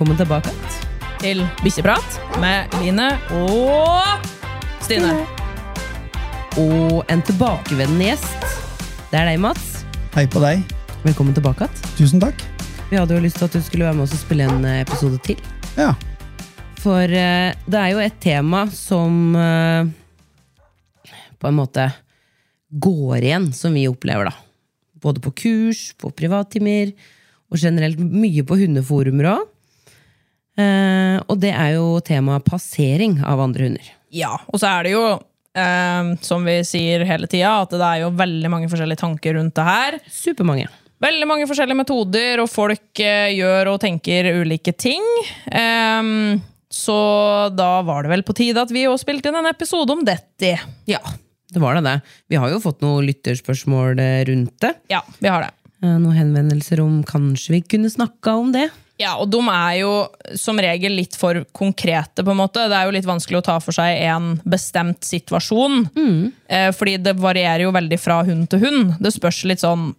Velkommen tilbake til Bikkjeprat med Line og Stine. Og en tilbakevendende gjest. Det er deg, Mats. Hei på deg. Velkommen tilbake. Tusen takk. Vi hadde jo lyst til at du skulle være med oss og spille en eh, episode til. Ja. For eh, det er jo et tema som eh, på en måte går igjen, som vi opplever, da. Både på kurs, på privattimer, og generelt mye på hundeforumer òg. Eh, og det er jo temaet passering av andre hunder. Ja, og så er det jo, eh, som vi sier hele tida, at det er jo veldig mange forskjellige tanker rundt det her. Supermange. Veldig mange forskjellige metoder, og folk eh, gjør og tenker ulike ting. Ehm, så da var det vel på tide at vi også spilte inn en episode om dette. Ja, det var det det. Vi har jo fått noen lytterspørsmål eh, rundt det. Ja, vi har det. Eh, Noen henvendelser om kanskje vi kunne snakka om det. Ja, og de er jo som regel litt for konkrete, på en måte. Det er jo litt vanskelig å ta for seg en bestemt situasjon. Mm. fordi det varierer jo veldig fra hund til hund. Det spørs litt sånn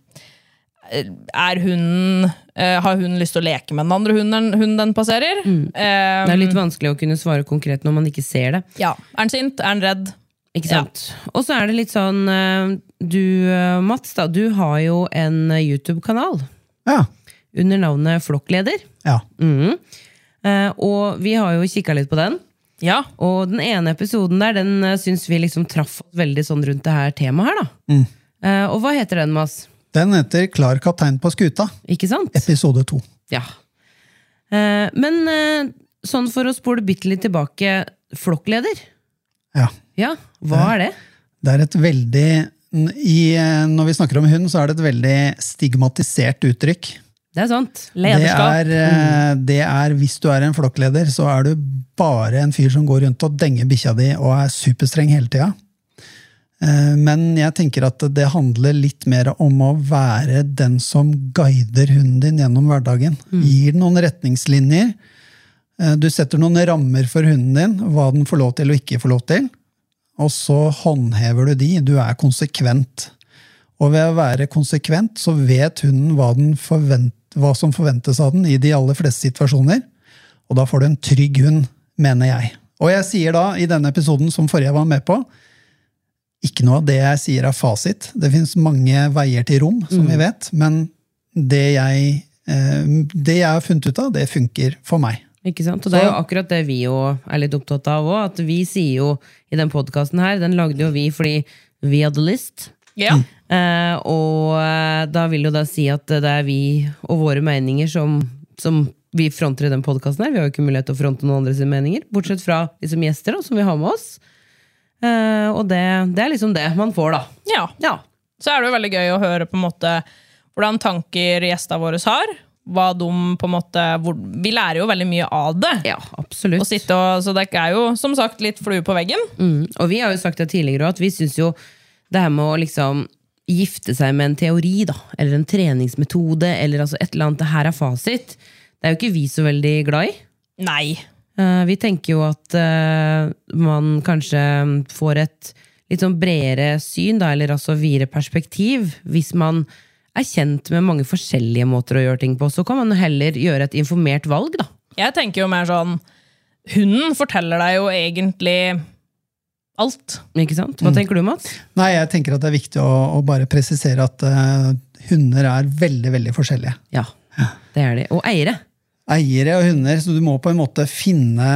eh, Er hunden eh, Har hunden lyst til å leke med den andre hunden, hunden den passerer? Eh, Det er litt vanskelig å kunne svare konkret når man ikke ser det. ja. Er den sint? Er den redd? Ikke sant? Og så er det litt sånn eh, Du, eh, Mats, da, du har jo en eh, YouTube-kanal Ja. Under navnet Flokkleder. ja. Mm. Eh, og vi har jo kikka litt på den. Ja. Og den ene episoden der, den uh, syns vi liksom traff oss veldig sånn rundt det her temaet her, da. Mm. Eh, og hva heter den, Mas? Den heter Klar kaptein på skuta, Ikke sant? episode to. Ja. Eh, men eh, sånn for å spole bitte litt tilbake, flokkleder? Ja. Ja, hva er det? Det er et veldig i, eh, Når vi snakker om hund, så er det et veldig stigmatisert uttrykk. Det er sant. Det Lederskap. er, eh, det er Hvis du er en flokkleder, så er du bare en fyr som går rundt og denger bikkja di og er superstreng hele tida. Eh, Men jeg tenker at det handler litt mer om å være den som guider hunden din gjennom hverdagen. Gir den noen retningslinjer. Eh, Du setter noen rammer for hunden din, hva den får lov til og ikke får lov til. Og så håndhever du de. Du er konsekvent. Og ved å være konsekvent så vet hunden hva, den forvent, hva som forventes av den i de aller fleste situasjoner. Og da får du en trygg hund, mener jeg. Og jeg sier da, i denne episoden som forrige var med på, ikke noe av det jeg sier er fasit. Det fins mange veier til rom, som vi vet, men det jeg, eh, det jeg har funnet ut av, det funker for meg. Ikke sant? Og det er jo akkurat det vi jo er litt opptatt av òg. At vi sier jo i den podkasten her, den lagde jo vi fordi vi hadde lyst. Ja. Eh, og eh, da vil jo da si at det er vi og våre meninger som, som vi fronter i den podkasten her. Vi har jo ikke mulighet til å fronte noen andres meninger, bortsett fra liksom gjester da, som vi har med oss. Eh, og det, det er liksom det man får, da. ja. Ja. Så er det jo veldig gøy å høre på en måte hvordan tanker gjestene våre har. Hva de på en måte hvor, Vi lærer jo veldig mye av det. Ja, absolutt. Og sitte og, så det er jo som sagt litt flue på veggen. Mm. Og vi har jo sagt det tidligere at vi syns jo det her med å liksom gifte seg med en teori, da, eller en treningsmetode, eller altså et eller annet, det her er fasit, det er jo ikke vi så veldig glad i. Nei. Uh, vi tenker jo at uh, man kanskje får et litt sånn bredere syn, da, eller altså videre perspektiv, hvis man er kjent med mange forskjellige måter å gjøre ting på. Så kan man heller gjøre et informert valg, da. Jeg tenker jo mer sånn Hunden forteller deg jo egentlig alt. Ikke sant? Hva tenker du, Mats? Nei, jeg tenker at det er viktig å, å bare presisere at uh, hunder er veldig, veldig forskjellige. Ja, det er de. Og eiere. Eiere og hunder, så du må på en måte finne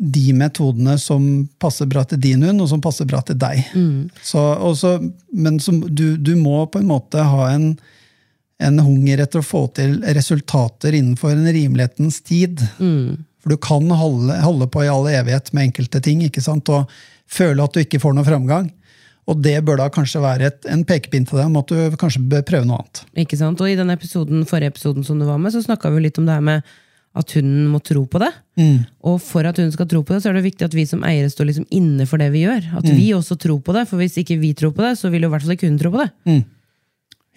de metodene som passer bra til din hund, og som passer bra til deg. Så, også, men som, du, du må på en måte ha en, en hunger etter å få til resultater innenfor en rimelighetens tid. For du kan holde, holde på i all evighet med enkelte ting ikke sant? og føle at du ikke får noen framgang. Og det bør da kanskje være et, en pekepinn til deg om at du kanskje bør prøve noe annet. Ikke sant? Og i den episoden, forrige episoden som du var med, så snakka vi litt om det her med at hunden må tro på det. Og for at hunden skal tro på det, så er det viktig at vi som eiere står liksom inne for det vi gjør. At vi også tror på det, for hvis ikke vi tror på det, så vil jo i hvert fall ikke hunden tro på det.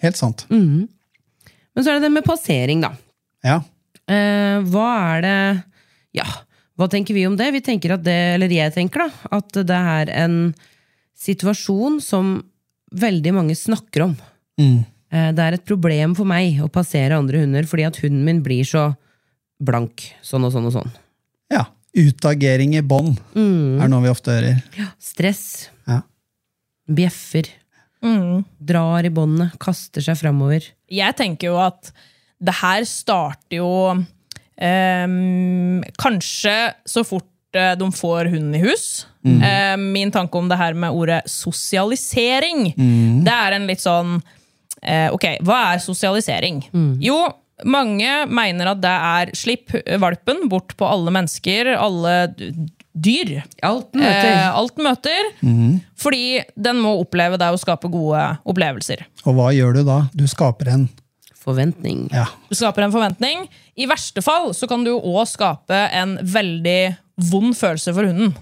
Helt sant. Men så er det det med passering, da. Ja. Eh, hva er det Ja, hva tenker vi om det? Vi tenker at det, eller jeg tenker da, at det er en situasjon som veldig mange snakker om. Mm. det er et problem for meg å passere andre hunder fordi at hunden min blir så blank. Sånn og sånn og sånn. ja. Utagering i bånd er noe vi ofte hører. Ja, Stress. Ja. Bjeffer. Drar i båndet. Kaster seg framover. Jeg tenker jo at det her starter jo ehm, Kanskje så fort eh, de får hunden i hus. Eh, min tanke om det her med ordet sosialisering, det er en litt sånn eh, Ok, hva er sosialisering? Jo, mange mener at det er slipp valpen bort på alle mennesker, alle dyr. Alt møter. Eh, alt møter. Fordi den må oppleve det å skape gode opplevelser. Og hva gjør du da? Du skaper en Forventning. ja. Du skaper en forventning. I verste fall så kan du òg skape en veldig vond følelse for hunden.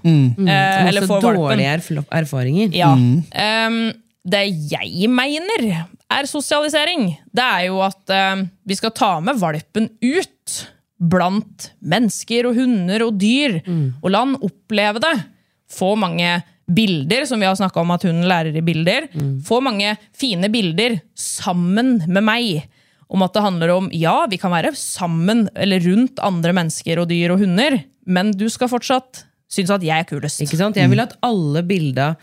Eh, eller for valpen. dårlige erfaringer. Ja. Ehm, det jeg mener er sosialisering, det er jo at ehm, vi skal ta med valpen ut blant mennesker og hunder og dyr, og la den oppleve det. Få mange bilder, som vi har snakka om at hunden lærer i bilder. Få mange fine bilder sammen med meg. Om at det handler om ja, vi kan være sammen eller rundt andre mennesker og dyr og hunder, men du skal fortsatt synes at jeg er kulest. Ikke sant? Jeg vil at alle bilder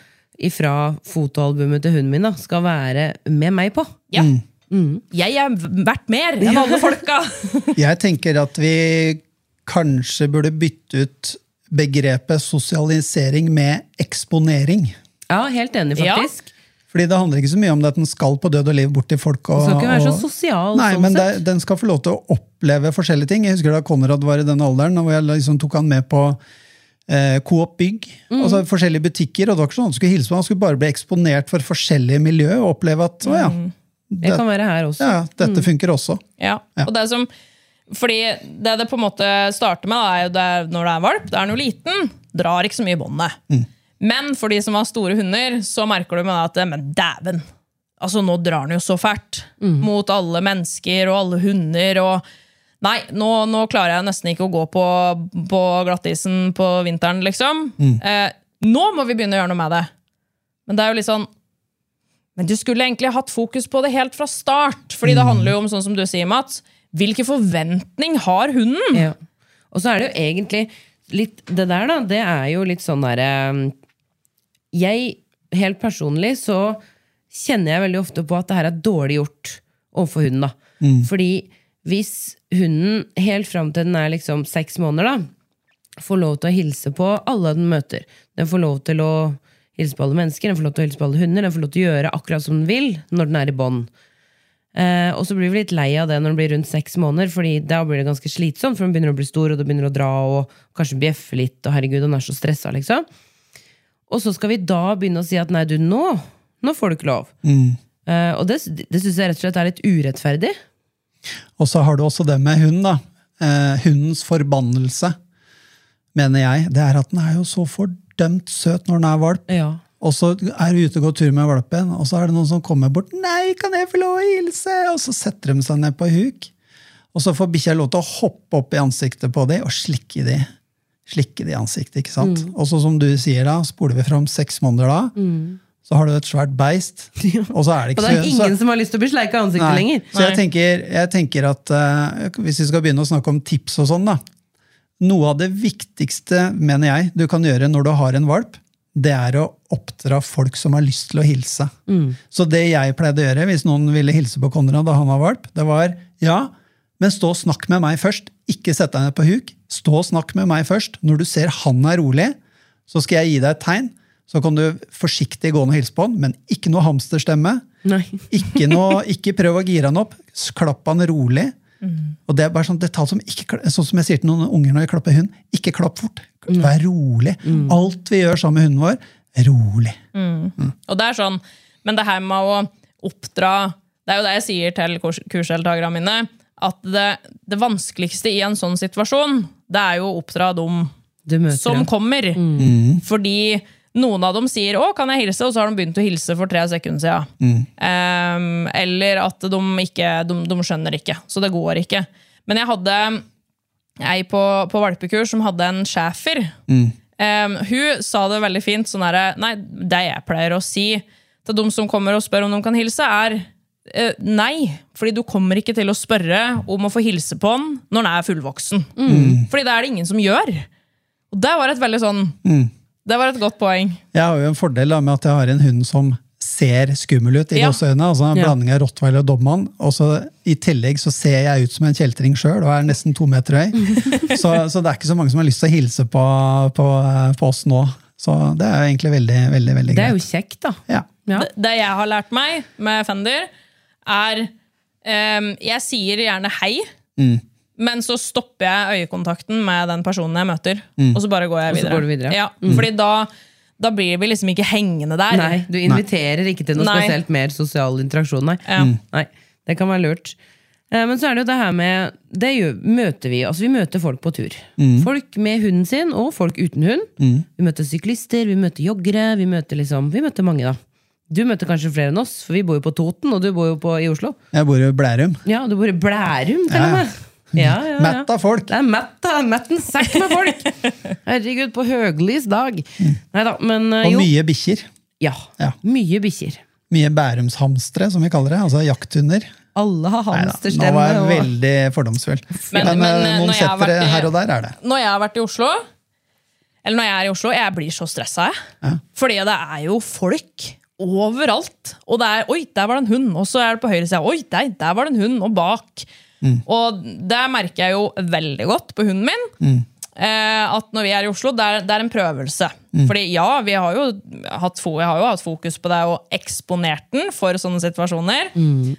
fra fotoalbumet til hunden min da, skal være med meg på. Ja. Jeg er verdt mer enn alle folka! Jeg tenker at vi kanskje burde bytte ut begrepet sosialisering med eksponering. Ja, helt enig, Ja. Fordi det handler ikke så mye om det at den skal på død og liv bort til folk. Og, Den skal ikke være så og- sosial, Nei, sånn men det, den skal få lov til å oppleve forskjellige ting. Jeg husker da Konrad var i den alderen, og jeg liksom tok han med på eh, Coop Bygg. Mm. Altså forskjellige butikker, og det var ikke sånn han skulle hilse på, han skulle bare bli eksponert for forskjellige miljø og oppleve at å ja, det, Det kan være her også. ja, dette funker også. Ja, og det som fordi det det på en måte starter med, da, er jo det, når det er valp, da er den jo liten, drar ikke så mye i båndet. Men for de som har store hunder, så merker du med det at men dæven, altså nå drar den jo så fælt mot alle mennesker og alle hunder. og Nei, nå, nå klarer jeg nesten ikke å gå på, på glattisen på vinteren, liksom. Eh, nå må vi begynne å gjøre noe med det. Men det er jo litt sånn men du skulle egentlig hatt fokus på det helt fra start. Fordi det handler jo om, sånn som du sier, Mats, hvilken forventning har hunden? Ja. Og så er det jo egentlig litt Det der, da, det er jo litt sånn derre Jeg, helt personlig, så kjenner jeg veldig ofte på at det her er dårlig gjort overfor hunden. da. Fordi hvis hunden helt fram til den er liksom seks måneder, da, får lov til å hilse på alle den møter Den får lov til å hilse på alle mennesker, den får lov til å hilse på alle hunder, den får lov til å gjøre akkurat som den vil når den er i bånd. Eh, og så blir vi litt lei av det når den blir rundt seks måneder, Fordi da blir det ganske slitsomt, for den begynner å bli stor, og det begynner å dra, og kanskje bjeffe litt, og herregud, den er så stressa, liksom. Og så skal vi da begynne å si at nei, du, nå, nå får du ikke lov. Eh, og det, det syns jeg rett og slett er litt urettferdig. Og så har du også det med hunden, da. Uh, hundens forbannelse, mener jeg, det er at den er jo så fordømt søt når den er valp. Ja. Og så er du ute og går tur med valpen, og så er det noen som kommer bort. 'Nei, kan jeg få lov å hilse?' Og så setter de seg ned på huk. Og så får bikkja lov til å hoppe opp i ansiktet på dem og slikke de. Slikke det i ansiktet, ikke sant? Og så som du sier da, spoler vi fram seks måneder da, så har du et svært beist. Og så er det Og det er ingen så som har lyst til å bli sleika i ansiktet Nei. lenger. Så jeg tenker, jeg tenker at uh, hvis vi skal begynne å snakke om tips og sånn, da. Noe av det viktigste, mener jeg, du kan gjøre når du har en valp, det er å oppdra folk som har lyst til å hilse. Så det jeg pleide å gjøre hvis noen ville hilse på Konrad da han var valp, det var ja, men stå og snakk med meg først. ikke sett deg ned på huk. Stå og snakk med meg først. Når du ser han er rolig, så skal jeg gi deg et tegn. Så kan du forsiktig gå ned og hilse på han, men ikke noe hamsterstemme. Ikke, noe, ikke prøv å gire han opp. Klapp han rolig. Og det er bare sånn detalj som ikke, sånn som jeg sier til noen unger når jeg klapper hund. Ikke klapp fort. Vær rolig. Alt vi gjør sammen med hunden vår, rolig. Og det er sånn, Men det her med å oppdra Det er jo det jeg sier til kurs kursdeltakerne mine. At det, det vanskeligste i en sånn situasjon, det er jo å oppdra dem som dem. kommer. Fordi noen av dem sier 'å, kan jeg hilse', og så har de begynt å hilse for tre sekunder siden. Ehm, eller at de ikke de, de skjønner ikke. Så det går ikke. Men jeg hadde ei på, på valpekurs som hadde en schæfer. Ehm, hun sa det veldig fint. Sånn herre Nei, det jeg pleier å si til de som kommer og spør om de kan hilse, er uh, nei. Fordi du kommer ikke til å spørre om å få hilse på han når han er fullvoksen. Fordi det er det ingen som gjør. Og det var et veldig sånn Det var et godt poeng. Jeg har jo en fordel da, med at jeg har en hund som ser skummel ut i Ja. øynene. Altså en Ja. blanding av rottweiler og dobmann. Og så I tillegg så ser jeg ut som en kjeltring sjøl og er nesten to meter høy. så, så det er ikke så mange som har lyst til å hilse på, på, på oss nå. Så det er jo egentlig veldig, veldig, veldig greit. Det er jo kjekt, da. Ja. Ja. Det, det jeg har lært meg med Fender, er ehm, Jeg sier gjerne hei, men så stopper jeg øyekontakten med den personen jeg møter. Og så bare går jeg Og så videre. går du videre. Ja, fordi da, da blir vi liksom ikke hengende der. Nei, du inviterer ikke til noe Nei. spesielt mer sosial interaksjon, nei. Ja. nei. Det kan være lurt. Eh, Men så er det jo det her med Det gjør, møter vi. Altså vi møter folk på tur. Folk med hunden sin, og folk uten hund. Vi møter syklister, vi møter joggere, vi møter liksom Vi møter mange, da. Du møtte kanskje flere enn oss, for vi bor jo på Toten, og du bor jo på, i Oslo. Jeg bor i Blærum. Ja, du bor i Blærum, til og med. Ja, ja, ja. Mett av folk. Det er mett. Mett en sekk med folk! Herregud, på høglys dag. Neida, men eh, Og mye bikkjer. Ja. Ja. Mye bikkjer. Mye bærumshamstere, som vi kaller det. Altså jakthunder. Alle har hamsterstemme. Nå er var jeg og- veldig fordomsfull. Men- Men, men, eh, eh, noen når jeg settere i- her og der er det. Når jeg har vært i Oslo, eller når jeg er i Oslo, jeg blir så stressa. Jeg. Fordi det er jo folk overalt. Og det er 'oi, der var det en hund', og så er det på høyre side 'oi, der, der var det en hund', og bak. Og det merker jeg jo veldig godt på hunden min. Eh, at når vi er i Oslo, det er, det er en prøvelse. Fordi ja, vi har jo hatt, jeg har jo hatt fokus på det og eksponert den for sånne situasjoner.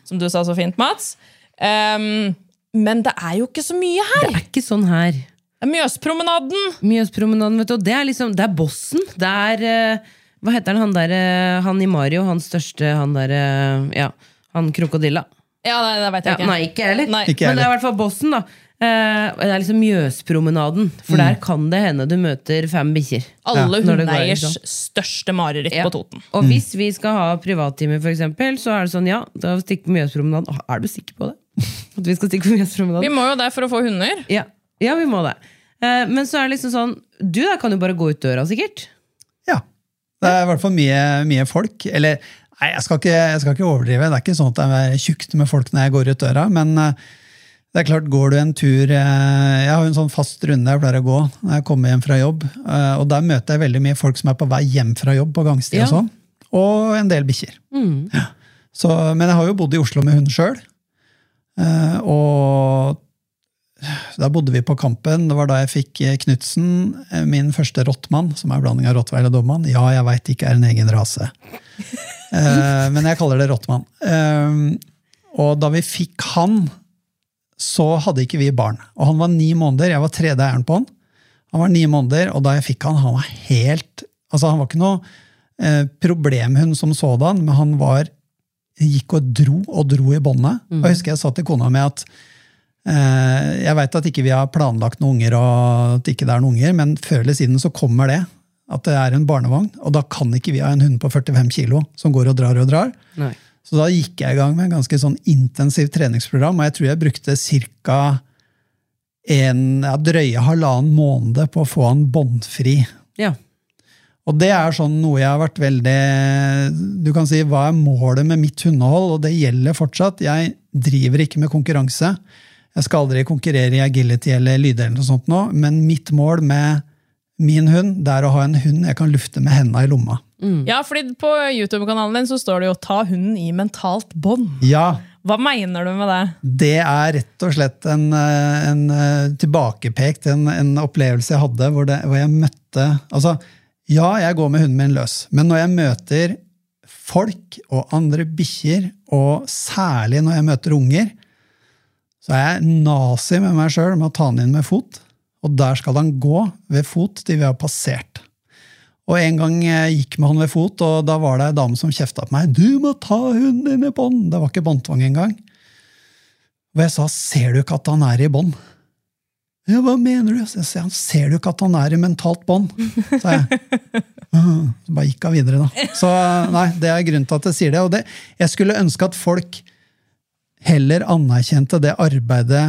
Som du sa så fint, Mats. Um, men det er jo ikke så mye her. Det er ikke sånn her. Det er Mjøspromenaden. Mjøspromenaden, vet du. Det er liksom, det er bossen. Det er eh, Hva heter han han der eh, Han i Mario, han største Han der eh, Ja, han krokodilla. Ja, nei, det vet jeg Ja, ikke. nei, ikke heller. Nei. Ikke Men det er i hvert fall bossen, da. Eh, det er liksom Mjøspromenaden. For der kan det hende du møter fem bikkjer. Alle ja. hundeeiers liksom. største mareritt Ja. på Toten. Og hvis vi skal ha privattime, eksempel, så er det sånn, ja, da stikk på Mjøspromenaden. Er du sikker på det? At vi skal stikke på Mjøspromenaden? Vi må jo det for å få hunder. Ja, ja vi må det. Eh, men så er det liksom sånn Du da kan jo bare gå ut døra, sikkert. Ja. Det er i hvert fall mye, mye folk. Eller, nei, jeg skal, ikke, jeg skal ikke overdrive. Det er ikke sånn at det er tjukt med folk når jeg går ut døra, men eh, det er klart, går du en tur eh, Jeg har en sånn fast runde jeg pleier å gå når jeg kommer hjem fra jobb. eh, Og der møter jeg veldig mye folk som er på vei hjem fra jobb på gangstid Ja. og sånn. Og en del bikkjer. Ja. Men jeg har jo bodd i Oslo med hund sjøl. Og da bodde vi på Kampen. Det var da jeg fikk eh, Knutsen, eh, min første rottmann, som er blanding av rottweiler og dobmann. Ja, jeg veit ikke er en egen rase. Eh, men jeg kaller det rottmann. Eh, og da vi fikk han, så hadde ikke vi barn. Og han var ni måneder. Jeg var tredje eieren på han. Han var ni måneder, og da jeg fikk han, han var helt Altså, han var ikke noe problemhund som sådan, men han var gikk og dro og dro i båndet. Og jeg husker jeg sa til kona mi at jeg veit at ikke vi har planlagt noen unger, og at ikke det er noen unger, men før eller siden så kommer det. At det er en barnevogn. Og da kan ikke vi ha en hund på 45 kilo som går og drar og drar. Nei. Så da gikk jeg i gang med en ganske sånn intensivt treningsprogram, og jeg tror jeg brukte ca. en ja, drøye halvannen måned på å få han båndfri. Ja. Og det er sånn noe jeg har vært veldig Du kan si hva er målet med mitt hundehold, og det gjelder fortsatt. Jeg driver ikke med konkurranse. Jeg skal aldri konkurrere i agility eller lyddelen eller noe sånt nå, men mitt mål med min hund det er å ha en hund jeg kan lufte med hendene i lomma. Ja, fordi På YouTube-kanalen din så står det jo 'ta hunden i mentalt bånd'. Ja, Hva mener du med det? Det er rett og slett en, eh, en eh, tilbakepekt, en, en opplevelse jeg hadde hvor, det, hvor jeg møtte Altså, ja, jeg går med hunden min løs, men når jeg møter folk og andre bikkjer, og særlig når jeg møter unger, så er jeg nazi med meg sjøl med å ta han inn med fot. Og der skal han gå ved fot til vi har passert. Og en gang jeg gikk med han ved fot, og da var det ei dame som kjefta på meg. 'Du må ta hunden din i bånd!' Det var ikke båndtvang engang. Og jeg sa 'Ser du ikke at han er i bånd?' Ja, hva mener du? Jeg sa, Ser du ikke at han er i mentalt bånd? sa jeg. Så bare gikk hun videre, da. Så nei, det er grunnen til at jeg sier det. Og det, jeg skulle ønske at folk heller anerkjente det arbeidet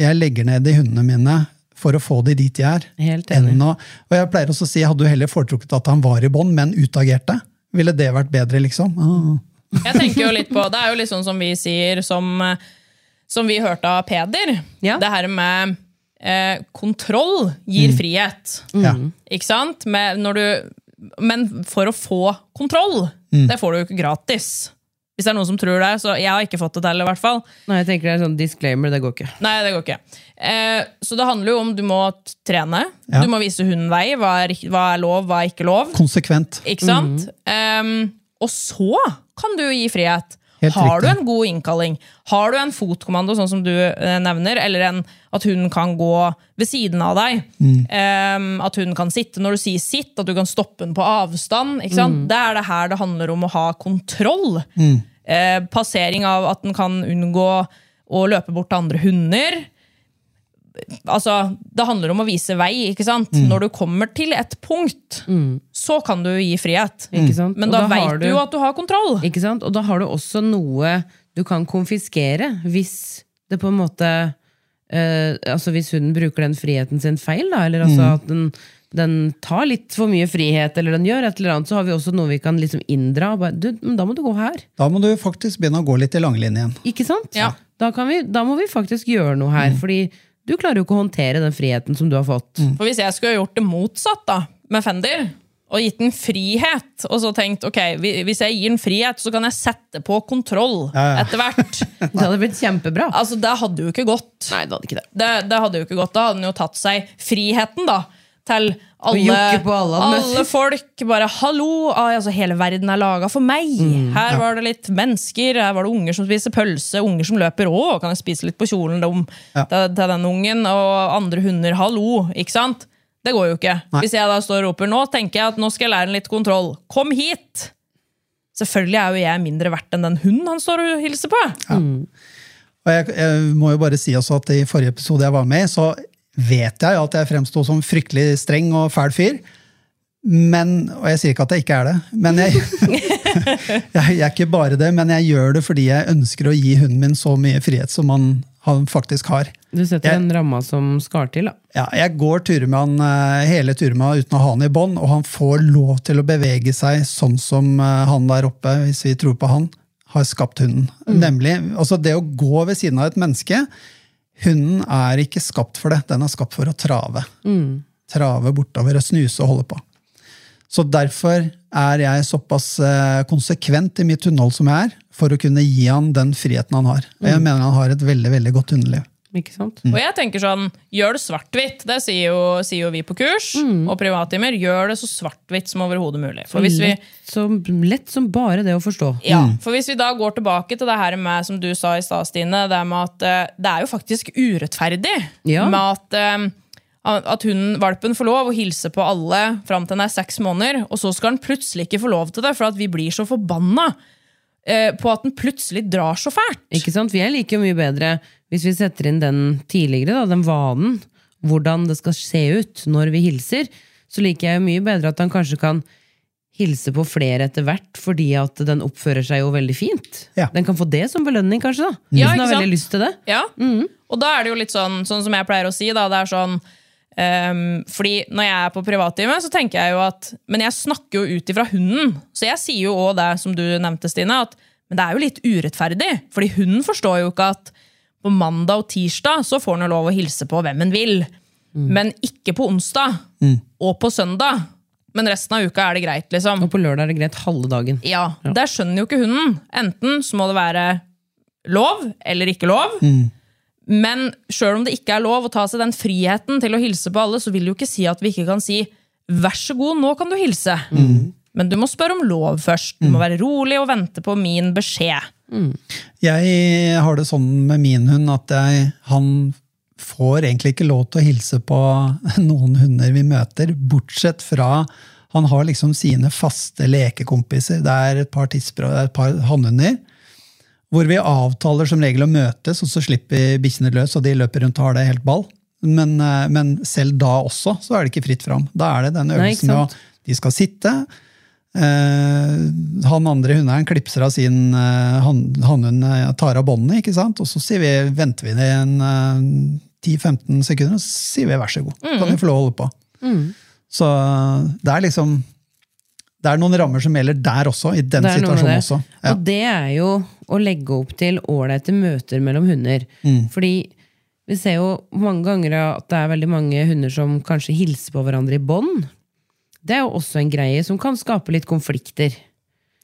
jeg legger ned i hundene mine for å få de dit de er. Helt enig. enn å, og jeg pleier også å si, hadde du heller foretrukket at han var i bånd, men utagerte? Ville det vært bedre, liksom? Ah. Jeg tenker jo litt på, Det er jo litt sånn som vi sier, som, som vi hørte av Peder. Ja. Det her med eh, kontroll gir frihet. Ja. Ikke sant? Med, når du, men for å få kontroll, det får du jo ikke gratis. Hvis det er noen som tror det, så Jeg har ikke fått det til, i hvert fall. Nei, jeg tenker det er sånn disclaimer, det går ikke. Nei, det går ikke. Eh, så det handler jo om du må trene. Ja. Du må vise hunden vei. Hva er, hva er lov, hva er ikke lov. Konsekvent. Ikke sant? Ehm, og så kan du gi frihet. Helt har du en god innkalling, har du en fotkommando, sånn som du eh, nevner, eller en, at hunden kan gå ved siden av deg, ehm, at hunden kan sitte når du sier sitt, at du kan stoppe den på avstand. Ikke sant? Det er det her det handler om å ha kontroll. Eh, passering av at den kan unngå å løpe bort til andre hunder altså, Det handler om å vise vei. ikke sant? Når du kommer til et punkt, så kan du gi frihet. Ikke sant? Men da, da, veit du jo at du har kontroll. Ikke sant? Og da har du også noe du kan konfiskere hvis det på en måte eh, Altså hvis hunden bruker den friheten sin feil, da, eller altså at den, den tar litt for mye frihet, eller den gjør et eller annet, så har vi også noe vi kan liksom inndra. du, men da må du gå her. Da må du faktisk begynne å gå litt i langlinjen. Ikke sant? Ja. Da, kan vi, da må vi faktisk gjøre noe her, fordi du klarer jo ikke å håndtere den friheten som du har fått. For Hvis jeg skulle gjort det motsatt da, med Fender, og gitt den frihet, og så tenkt ok, hvis jeg gir den frihet, så kan jeg sette på kontroll Ja, ja. etter hvert. Det hadde blitt kjempebra. Altså, Det hadde jo ikke gått. Nei, det hadde ikke det. Det, det hadde jo ikke gått. Da hadde den jo tatt seg friheten, da. Til alle, på alle alle folk. Bare 'hallo', altså, hele verden er laga for meg. Mm, her var det litt mennesker, her var det unger som spiser pølse, unger som løper 'å, kan jeg spise litt på kjolen dem, Ja. til, til den ungen', og andre hunder 'hallo'. Ikke sant? Det går jo ikke. Nei. Hvis jeg da står og roper 'nå tenker jeg at nå skal jeg lære den litt kontroll', kom hit! Selvfølgelig er jo jeg mindre verdt enn den hunden han står og hilser på. Og jeg, jeg må jo bare si også at i forrige episode jeg var med så vet jeg at jeg fremsto som fryktelig streng og fæl fyr. Men, og jeg sier ikke at jeg ikke er det, men jeg, jeg, er ikke bare det, men jeg gjør det fordi jeg ønsker å gi hunden min så mye frihet som han, han faktisk har. Du setter Jeg- den ramma som skal til, da. Ja, jeg går turer med han eh, hele turen med han uten å ha han i bånd, og han får lov til å bevege seg sånn som eh, han der oppe, hvis vi tror på han, har skapt hunden. Nemlig, altså det å gå ved siden av et menneske, hunden er ikke skapt for det, den er skapt for å trave. Trave bortover og snuse og holde på. Så derfor er jeg såpass eh, konsekvent i mitt hundehold som jeg er, for å kunne gi han den friheten han har. Og jeg mener han har et veldig, veldig godt hundeliv. Ikke sant? Og jeg tenker sånn, Gjør det svart-hvitt. Det sier jo, sier jo vi på kurs og privattimer. Gjør det så svart-hvitt som overhodet mulig. For hvis, vi, lett, som, lett som bare det å forstå. ja, for hvis vi da går tilbake til det her med som du sa i stad, Stine, det med at eh, det er jo faktisk urettferdig Ja. med at eh, at hun, valpen får lov å hilse på alle fram til den er seks måneder, og så skal den plutselig ikke få lov til det, for at vi blir så forbanna på at den plutselig drar så fælt. Ikke sant? Vi er like mye bedre hvis vi setter inn den tidligere, da, den vanen, hvordan det skal se ut når vi hilser. Så liker jeg jo mye bedre at han kanskje kan hilse på flere etter hvert, fordi at den oppfører seg jo veldig fint. Ja. Den kan få det som belønning, kanskje, da. Hvis Ja, den har veldig lyst til det. Ja, og da er det jo litt sånn, sånn som jeg pleier å si, da, det er sånn ehm, fordi når jeg er på privattime, så tenker jeg jo at Men jeg snakker jo ut ifra hunden. Så jeg sier jo òg det som du nevnte, Stine, at men det er jo litt urettferdig. Fordi hunden forstår jo ikke at på mandag og tirsdag så får han jo lov å hilse på hvem han vil. Men ikke på onsdag og på søndag. Men resten av uka er det greit, liksom. Og på lørdag er det greit halve dagen. Ja, Der skjønner jo ikke hunden. Enten så må det være lov eller ikke lov. Men sjøl om det ikke er lov å ta seg den friheten til å hilse på alle, så vil det jo ikke si at vi ikke kan si 'vær så god, nå kan du hilse'. Men du må spørre om lov først. Du må være rolig og vente på min beskjed. Jeg har det sånn med min hund at jeg, han får egentlig ikke lov til å hilse på noen hunder vi møter, bortsett fra han har liksom sine faste lekekompiser. Det er et par tisper og er et par hannhunder. Hvor vi avtaler som regel å møtes, og så slipper bikkjene løs, og de løper rundt og har det helt ball. Men, eh, men selv da også, så er det ikke fritt fram. Da er det den øvelsen med å De skal sitte. Eh, han andre hundeeieren klipser av sin eh, han- hannhund, eh, tar av båndene, ikke sant? og så vi, venter vi det en eh, 10-15 sekunder, og så sier vi vær så god. Kan vi få lov å holde på. Så det er liksom Det er noen rammer som gjelder der også, i den situasjonen også. Ja. Og det er jo å legge opp til ålreite møter mellom hunder. Mm. Fordi vi ser jo mange ganger at det er veldig mange hunder som kanskje hilser på hverandre i bånd. Det er jo også en greie som kan skape litt konflikter.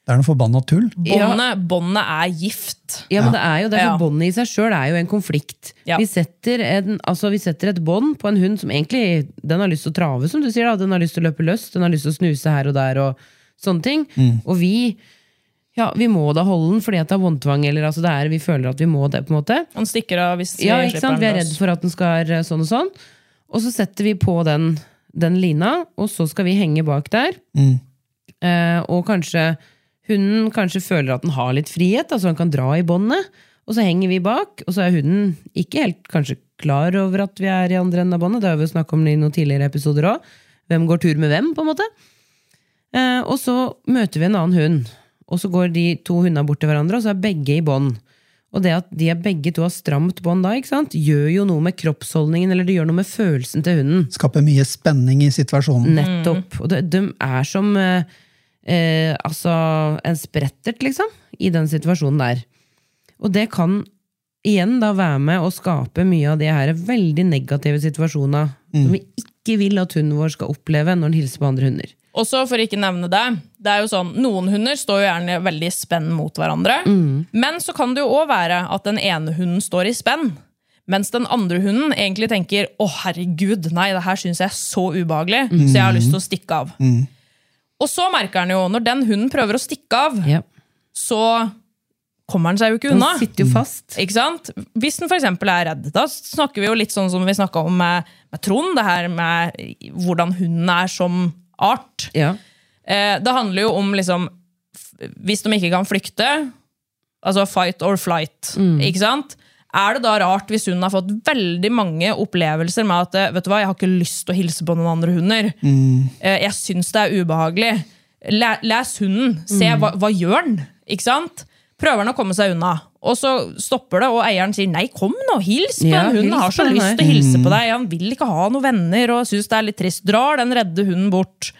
Det er noe forbanna tull. Båndet båndet er gift. Ja, men det er jo det, Ja. for båndet i seg sjøl er jo en konflikt. Ja. Vi, setter en, altså, vi setter et bånd på en hund som egentlig den har lyst til å trave, som du sier. da, Den har lyst til å løpe løs, den har lyst til å snuse her og der og sånne ting. Og vi ja, vi må da holde den fordi at det er båndtvang, eller altså det er, vi føler at vi må det. på en måte. Han stikker av hvis vi Ja, ikke slipper sant? Vi er redd for at den skal være sånn og sånn. Og så setter vi på den, den lina, og så skal vi henge bak der. Eh, og kanskje hunden kanskje føler at den har litt frihet, altså han kan dra i båndet. Og så henger vi bak, og så er hunden ikke helt kanskje klar over at vi er i andre enden av båndet. Det har vi jo snakket om i noen tidligere episoder òg. Hvem går tur med hvem, på en måte. Eh, og så møter vi en annen hund, og så går de to hundene bort til hverandre, og så er begge i bånd. Og det at de er begge to har stramt bånd da, ikke sant, gjør jo noe med kroppsholdningen, eller det gjør noe med følelsen til hunden. Skaper mye spenning i situasjonen. Nettopp. Og de, de er som eh, eh, altså en sprettert, liksom, i den situasjonen der. Og det kan igjen da være med å skape mye av de her veldig negative situasjonene som vi ikke vil at hunden vår skal oppleve når den hilser på andre hunder. Også for ikke nevne det, det er jo sånn, Noen hunder står jo gjerne veldig i spenn mot hverandre. Men så kan det jo òg være at den ene hunden står i spenn. Mens den andre hunden egentlig tenker 'Å, herregud, nei, det her syns jeg er så ubehagelig', så jeg har lyst til å stikke av. Og så merker han jo, når den hunden prøver å stikke av, yep. så kommer han seg jo ikke Den unna. sitter jo fast. Ikke sant? Hvis den eksempel er redd, da snakker vi jo litt sånn som vi snakka om med, med Trond, det her med hvordan hunden er som art. Ja. Eh, det handler jo om liksom Hvis de ikke kan flykte, altså fight or flight, ikke sant? Er det da rart hvis hunden har fått veldig mange opplevelser med at eh, vet du hva, jeg har ikke lyst til å hilse på noen andre hunder? Eh, jeg syns det er ubehagelig. Les hunden. Se, hva, hva gjør den? Ikke sant? Prøver han å komme seg unna. Og så stopper det, og eieren sier 'nei, kom nå, hils på Ja, den hunden'. har så lyst til å hilse på deg. Han vil ikke ha noen venner og syns det er litt trist. Drar den redde hunden bort.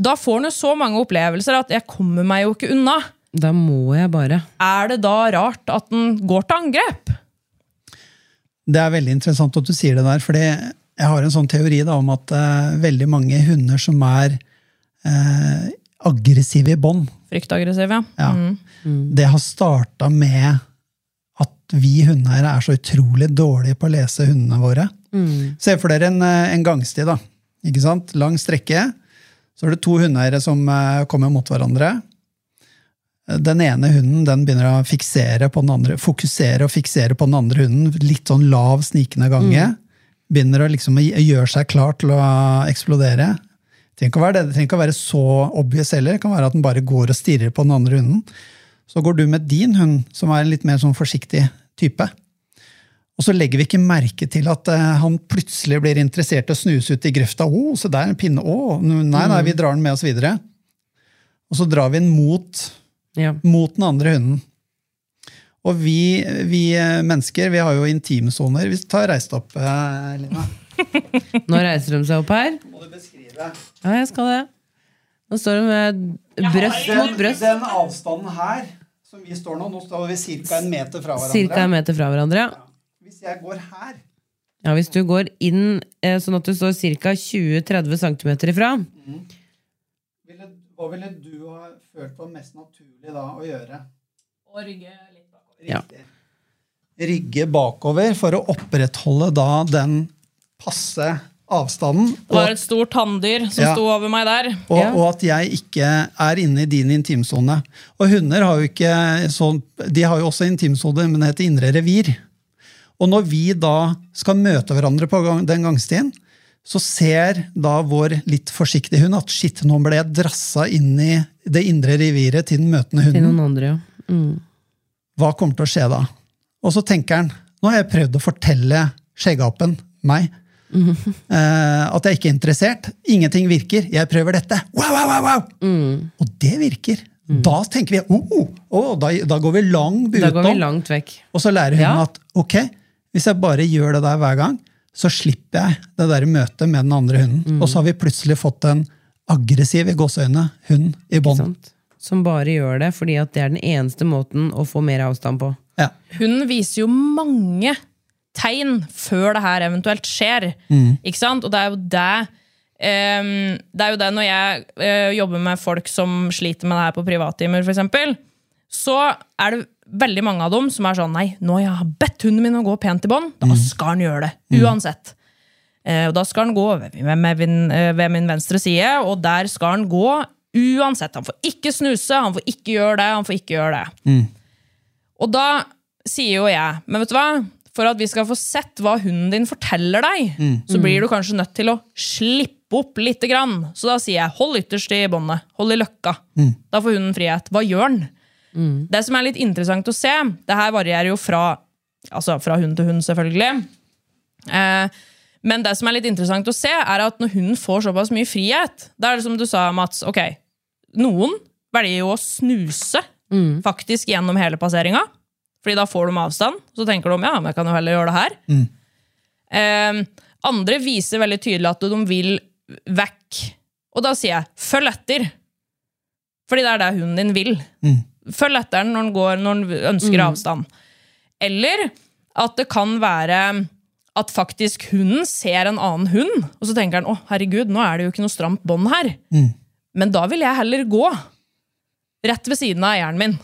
Da får han jo så mange opplevelser at 'jeg kommer meg jo ikke unna'. Da må jeg bare. Er det da rart at den går til angrep? Det er veldig interessant at du sier det der, for jeg har en sånn teori da, om at uh, veldig mange hunder som er uh, aggressive i bånd, Fryktagressiv, ja. ja, Mm. det har starta med at vi hundeeiere er så utrolig dårlige på å lese hundene våre. Se for dere en, eh, en gangsti, da. Ikke sant? Lang strekke. Så er det to hundeeiere som eh, kommer mot hverandre. Den ene hunden den begynner å fiksere på den andre, fokusere og fiksere på den andre hunden. Litt sånn lav, snikende gange. Begynner å liksom gjøre seg klar til å eksplodere. Ikke å være, det, det trenger ikke å være så obvious heller. Det kan være at den bare går og stirrer på den andre hunden. Så går du med din hund, som er en litt mer sånn forsiktig type. Og så legger vi ikke merke til at eh, han plutselig blir interessert i å snuse ut i grøfta. Å, se der, en pinne. Å, nei, nei, vi drar den med oss videre. Og så drar vi den mot Ja. mot den andre hunden. Og vi, vi eh, mennesker vi har jo intimsoner. Vi tar reist opp, eh, Lina. Nå reiser de seg opp her. Må du. Ja, jeg skal det. Nå står det med brøst mot brøst. Den avstanden her som vi står nå, nå står vi ca. en meter fra hverandre. Cirka en meter fra hverandre. Hvis jeg går her, Ja, Hvis du går inn eh, sånn at du står ca. 20-30 cm ifra, ville, hva ville du ha følt var mest naturlig da å gjøre? Ja. Rygge bakover for å opprettholde da den passe avstanden. Det var et stort tanndyr som Ja. sto over meg der. og, Ja. og at jeg ikke er inne i din intimsone. Og hunder har jo ikke sånn De har jo også intimsone, men det heter indre revir. Og når vi da skal møte hverandre på gang, den gangstien, så ser da vår litt forsiktige hund at shit, nå ble jeg drassa inn i det indre reviret til den møtende Til noen andre, ja. Mm. Hva kommer til å skje da? Og så tenker han, nå har jeg prøvd å fortelle skjeggapen, meg, eh, at jeg ikke er interessert. Ingenting virker. Jeg prøver dette. Wow, wow, wow, wow! Mm. Og det virker. Da tenker vi oh, oh, oh, da, da går vi lang Da går vi utom. langt vekk. Og så lærer hun Ja. at ok, hvis jeg bare gjør det der hver gang, så slipper jeg det der møtet med den andre hunden. Mm. Og så har vi plutselig fått en aggressiv i gåseøyne hund i bånd. Som bare gjør det fordi at det er den eneste måten å få mer avstand på. Ja. Hun viser jo mange tegn før det her eventuelt skjer. Ikke sant? Og det er jo det um, Det er jo det når jeg uh, jobber med folk som sliter med det her på privattimer, f.eks., så er det veldig mange av dem som er sånn Nei, nå har jeg bedt hunden min å gå pent i bånd, da skal han gjøre det. Uansett. Uh, og da skal han gå ved, min, eh, ved min venstre side, og der skal han gå uansett. Han får ikke snuse, han får ikke gjøre det, han får ikke gjøre det. Og da sier jo jeg, men vet du hva? For at vi skal få sett hva hunden din forteller deg, så blir du kanskje nødt til å slippe opp litt. Grann. Så da sier jeg hold ytterst i båndet. Hold i løkka. Da får hunden frihet. Hva gjør den? Det som er litt interessant å se, det her varierer jo fra, altså fra hund til hund, selvfølgelig. Eh, men det som er litt interessant å se, er at når hunden får såpass mye frihet, da er det som du sa, Mats, ok, noen velger jo å snuse faktisk gjennom hele passeringa, fordi da får de avstand. Så tenker de ja, men jeg kan jo heller gjøre det her. Eh, andre viser veldig tydelig at de vil vekk. Og da sier jeg følg etter. Fordi det er det hunden din vil. Følg etter den når den, går, når den ønsker avstand. Eller at det kan være at faktisk hunden ser en annen hund, og så tenker den å herregud, nå er det jo ikke noe stramt bånd her. Men da vil jeg heller gå rett ved siden av eieren min.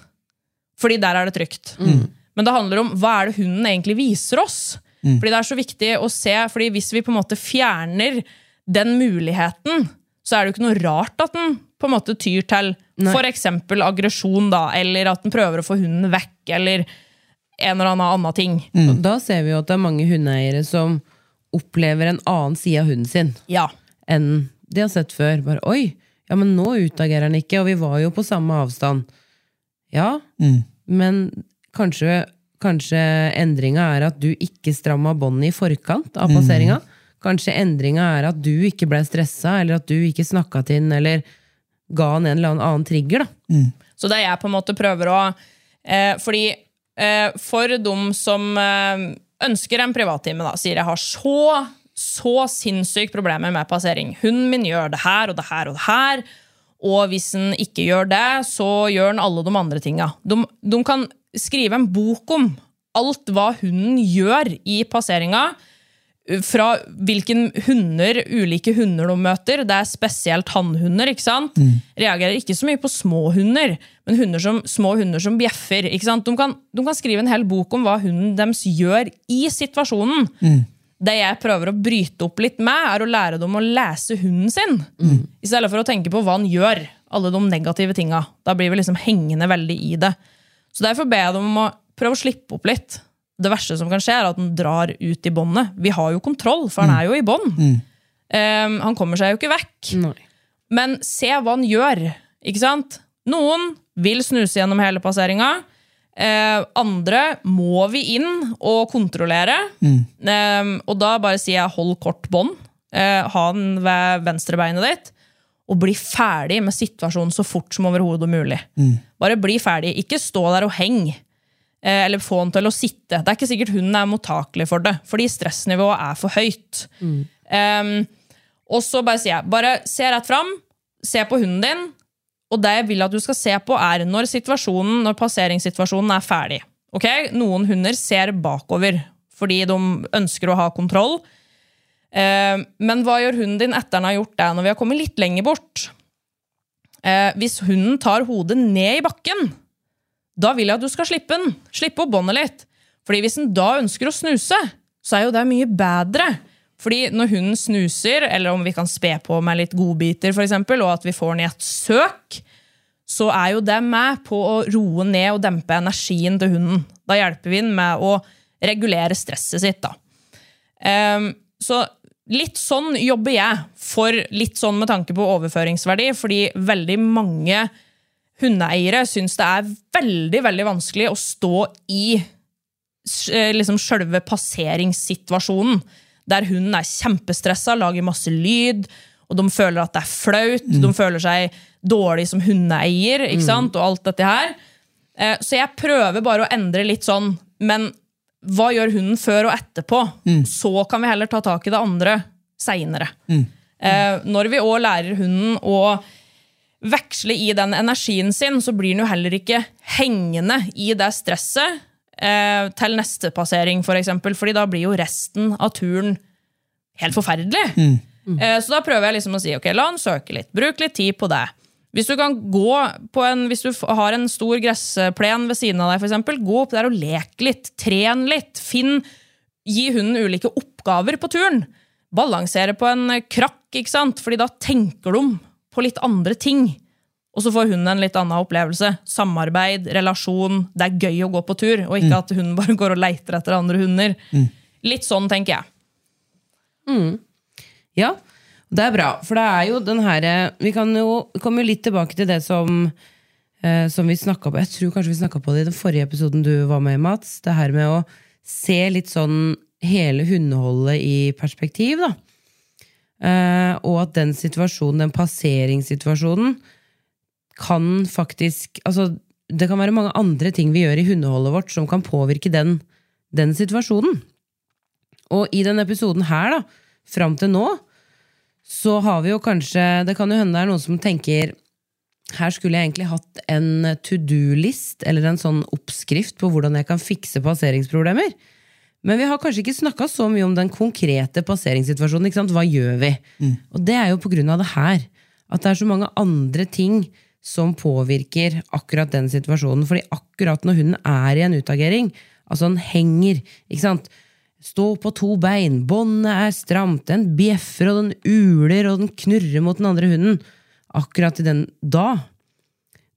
Fordi der er det trygt. Men det handler om hva er det hunden egentlig viser oss. Fordi det er så viktig å se, fordi hvis vi på en måte fjerner den muligheten, så er det jo ikke noe rart at den på en måte tyr til for eksempel aggresjon, da, eller at den prøver å få hunden vekk, eller en eller annen annen ting. Mm. da ser vi jo at det er mange hundeeiere som opplever en annen side av hunden sin Ja. enn de har sett før. Bare, Oi, ja, men nå utagerer han ikke, og vi var jo på samme avstand. Ja, men kanskje, kanskje endringa er at du ikke stramma båndet i forkant av passeringa. Kanskje endringa er at du ikke ble stressa, eller at du ikke snakka til den, eller ga han en eller annen trigger. da. Så det jeg på en måte prøver å eh, Fordi eh, for dem som eh, ønsker en privattime, da, sier jeg har så, så sinnssykt problemer med passering. Hunden min gjør det her og det her og det her. Og hvis den ikke gjør det, så gjør den alle de andre tinga. De, de kan skrive en bok om alt hva hunden gjør i passeringa fra hvilken hunder, ulike hunder de møter. Det er spesielt hannhunder. ikke sant? Reagerer ikke så mye på små hunder, men hunder som, små hunder som bjeffer. ikke sant? De kan, de kan skrive en hel bok om hva hunden deres gjør i situasjonen. Det jeg prøver å bryte opp litt med, er å lære dem å lese hunden sin. I stedet for å tenke på hva han gjør. Alle de negative tinga. Da blir vi liksom hengende veldig i det. Så derfor ber jeg dem om å prøve å slippe opp litt. Det verste som kan skje, er at den drar ut i båndet. Vi har jo kontroll, for han er jo i bånd. Um, han kommer seg jo ikke vekk. Nei. Men se hva han gjør. Ikke sant? Noen vil snuse gjennom hele passeringa. Eh, andre må vi inn og kontrollere. Eh, og da bare sier jeg hold kort bånd. Eh, ha den ved venstrebeinet ditt. Og bli ferdig med situasjonen så fort som overhodet mulig. Bare bli ferdig. Ikke stå der og heng. Eh, eller få den til å sitte. Det er ikke sikkert hunden er mottakelig for det, fordi stressnivået er for høyt. Eh, og så bare sier jeg, bare se rett fram, se på hunden din, og det jeg vil at du skal se på, er når når passeringssituasjonen er ferdig. Ok? Noen hunder ser bakover fordi de ønsker å ha kontroll. Eh, men hva gjør hunden din etter den har gjort det, når vi har kommet litt lenger bort? Eh, hvis hunden tar hodet ned i bakken, da vil jeg at du skal slippe den. Slippe opp båndet litt. Fordi hvis den da ønsker å snuse, så er jo det mye bedre. Fordi når hunden snuser, eller om vi kan spe på med litt godbiter, for eksempel, og at vi får den i et søk, så er jo det med på å roe ned og dempe energien til hunden. Da hjelper vi den med å regulere stresset sitt. da. Um, så litt sånn jobber jeg, for litt sånn med tanke på overføringsverdi, fordi veldig mange hundeeiere syns det er veldig veldig vanskelig å stå i eh, liksom sjølve passeringssituasjonen, der hunden er kjempestressa, lager masse lyd, og de føler at det er flaut, mm. de føler seg dårlig som hundeeier, ikke mm. sant, og alt dette her. Eh, så jeg prøver bare å endre litt sånn, men hva gjør hunden før og etterpå? Mm. Så kan vi heller ta tak i det andre seinere. Mm. Eh, når vi òg lærer hunden å veksle i den energien sin, så blir den jo heller ikke hengende i det stresset eh, til neste passering, for eksempel, fordi da blir jo resten av turen helt forferdelig. Mm. Mm. Eh, så da prøver jeg liksom å si ok, la han søke litt, bruk litt tid på det. Hvis du, kan gå på en, hvis du har en stor gressplen ved siden av deg, for eksempel, gå opp der og lek litt. Tren litt. Finn, Gi hunden ulike oppgaver på turen. Balansere på en krakk, ikke sant? Fordi da tenker de på litt andre ting. Og så får hun en litt annen opplevelse. Samarbeid, relasjon. Det er gøy å gå på tur, og ikke mm. at hun bare går og leiter etter andre hunder. Mm. Litt sånn, tenker jeg. Mm. Ja, det er bra. For det er jo den herre Vi kan jo komme litt tilbake til det som eh, som vi snakka på Jeg tror kanskje vi snakka på det i den forrige episoden du var med i, Mats. Det her med å se litt sånn hele hundeholdet i perspektiv, da. Eh, og at den situasjonen, den passeringssituasjonen, kan faktisk Altså, det kan være mange andre ting vi gjør i hundeholdet vårt som kan påvirke den, den situasjonen. Og i denne episoden her, da, fram til nå, så har vi jo kanskje Det kan jo hende det er noen som tenker her skulle jeg egentlig hatt en to do-list, eller en sånn oppskrift på hvordan jeg kan fikse passeringsproblemer. Men vi har kanskje ikke snakka så mye om den konkrete passeringssituasjonen. Hva gjør vi? Mm. Og det er jo på grunn av det her. At det er så mange andre ting som påvirker akkurat den situasjonen. Fordi akkurat når hunden er i en utagering, altså den henger ikke sant? Stå på to bein, båndet er stramt, den bjeffer og den uler og den knurrer mot den andre hunden. Akkurat i den Da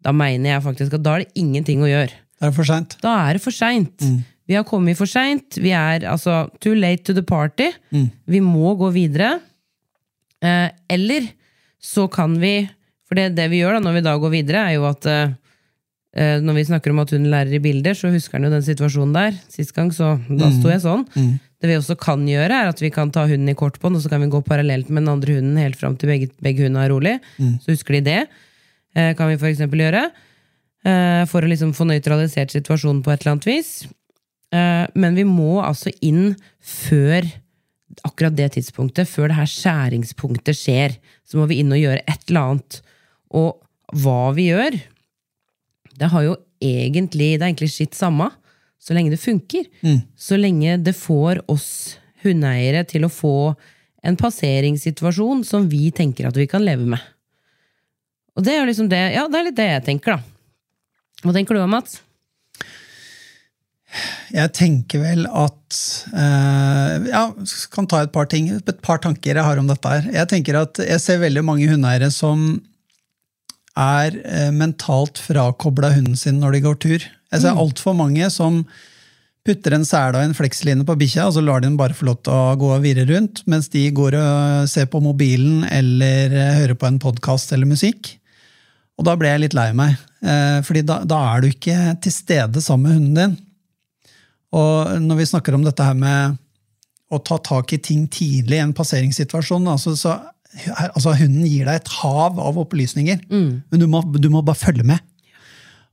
da mener jeg faktisk at da er det ingenting å gjøre. Da er det for seint. Da er det for seint. Mm. Vi har kommet for seint. Vi er altså too late to the party. Mm. Vi må gå videre. Eh, eller så kan vi For det, det, vi gjør da når vi da går videre, er jo at eh, eh når vi snakker om at hun lærer i bilder, så husker han jo den situasjonen der. Sist gang, så da mm. sto jeg sånn. Mm. Det vi også kan gjøre, er at vi kan ta hunden i kortbånd, og så kan vi gå parallelt med den andre hunden helt fram til begge, begge hundene er rolig. Mm. Så husker de det. Eh, kan vi for eksempel gjøre. Eh, for å liksom få nøytralisert situasjonen på et eller annet vis. Eh, men vi må altså inn før akkurat det tidspunktet, før det her skjæringspunktet skjer. Så må vi inn og gjøre et eller annet. Og hva vi gjør, det har jo egentlig Det er egentlig skitt samme, så lenge det funker. Mm. Så lenge det får oss hundeeiere til å få en passeringssituasjon som vi tenker at vi kan leve med. Og det er liksom det, ja, det er litt det jeg tenker, da. Hva tenker du om, Mats? Jeg tenker vel at eh, Ja, kan ta et par ting, et par tanker jeg har om dette her. Jeg tenker at jeg ser veldig mange hundeeiere som er eh, mentalt frakobla hunden sin når de går tur. Jeg ser mm. altfor mange som putter en sele og en fleksline på bikkja, og så lar de den bare få lov til å gå og virre rundt, mens de går og ser på mobilen eller eh, hører på en podkast eller musikk. Og da ble jeg litt lei meg, eh, fordi da, da er du ikke til stede sammen med hunden din. Og når vi snakker om dette her med å ta tak i ting tidlig i en passeringssituasjon, altså, så, altså hunden gir deg et hav av opplysninger, mm. men du må, du må, bare følge med.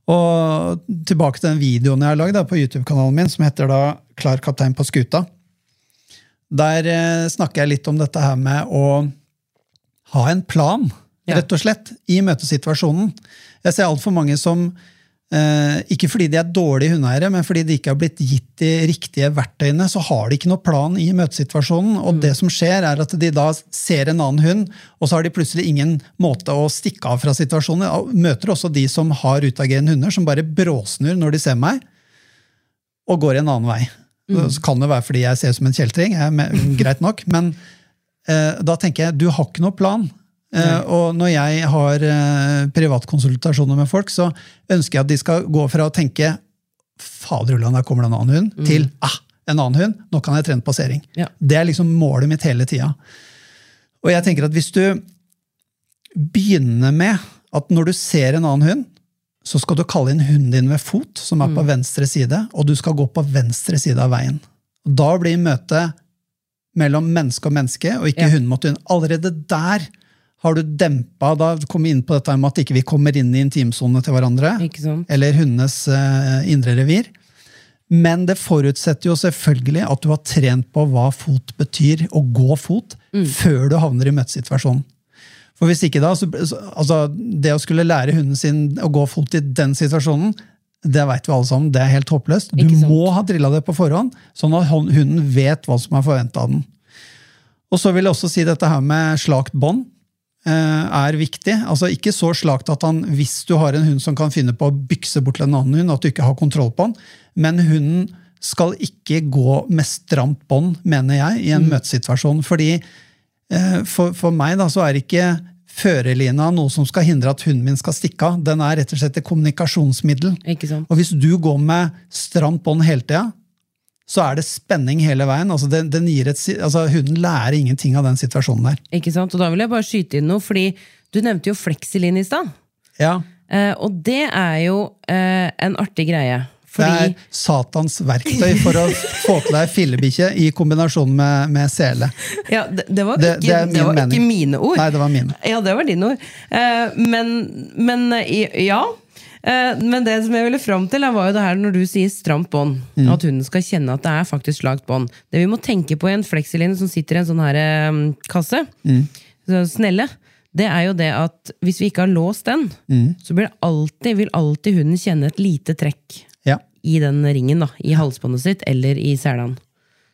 Og tilbake til den videoen jeg har lagd på YouTube-kanalen min, som heter da Klar kaptein på skuta. Der eh, snakker jeg litt om dette her med å ha en plan, rett og slett, i møtesituasjonen. Jeg ser altfor mange som Eh, ikke fordi de er dårlige hundeeiere, men fordi de ikke har blitt gitt de riktige verktøyene, så har de ikke noe plan i møtesituasjonen. Og det som skjer, er at de da ser en annen hund, og så har de plutselig ingen måte å stikke av fra situasjonen. Jeg møter også de som har utagerende hunder, som bare bråsnur når de ser meg, og går en annen vei. Så kan det være fordi jeg ser ut som en kjeltring, er greit nok, men eh, da tenker jeg du har ikke noe plan. Eh, og når jeg har uh, privatkonsultasjoner med folk, så ønsker jeg at de skal gå fra å tenke faderullan, der kommer det en annen hund, til ah, en annen hund, nå kan jeg trene passering. Ja. Det er liksom målet mitt hele tida. Og jeg tenker at hvis du begynner med at når du ser en annen hund, så skal du kalle inn hunden din ved fot, som er på venstre side, og du skal gå på venstre side av veien. Da blir møtet mellom menneske og menneske, og ikke Ja. hund mot hund. Allerede der har du dempa Da kom vi inn på dette med at ikke vi kommer inn i intimsonene til hverandre. Ikke? Eller hundenes uh, indre revir. Men det forutsetter jo selvfølgelig at du har trent på hva fot betyr, å gå fot, før du havner i møtesituasjonen. For hvis ikke da, så, så, altså, Det å skulle lære hunden sin å gå fot i den situasjonen, det vet vi alle sammen, det er helt håpløst. Du må ha drilla det på forhånd, sånn at hunden vet hva som er forventa av den. Og så vil jeg også si dette her med slakt bånd er viktig. Altså Ikke så slakt at han, hvis du har en hund som kan finne på å bykse bort til en annen hund, at du ikke har kontroll på den, men hunden skal ikke gå med stramt bånd, mener jeg, i en møtesituasjon. Fordi eh, for, for meg da, så er ikke førerlina noe som skal hindre at hunden min skal stikke av. Den er rett og slett et kommunikasjonsmiddel. Og hvis du går med stramt bånd hele tida, så er det spenning hele veien. Altså den, den et, altså hunden lærer ingenting av den situasjonen der. Ikke sant? Og da vil jeg bare skyte inn noe, fordi du nevnte jo fleksilin i stad. Ja, Eh, og det er jo eh, en artig greie. Det er Satans verktøy for å få til deg fillebikkje i kombinasjon med, med sele. ja, det, det var, ikke, det det var ikke mine ord. Nei, det var mine. Ja, det var dine ord. Eh, men, men eh, ja. Eh, men det som jeg ville fram til, var jo det her når du sier stramt bånd. Mm. At hunden skal kjenne at det er faktisk slakt bånd. Det vi må tenke på i en flexiline som sitter i en sånn her eh, kasse, Mm. så snelle, det er jo det at hvis vi ikke har låst den, Mm. så blir det alltid, vil alltid hunden kjenne et lite trekk Ja. i den ringen, da, i halsbåndet sitt eller i selene.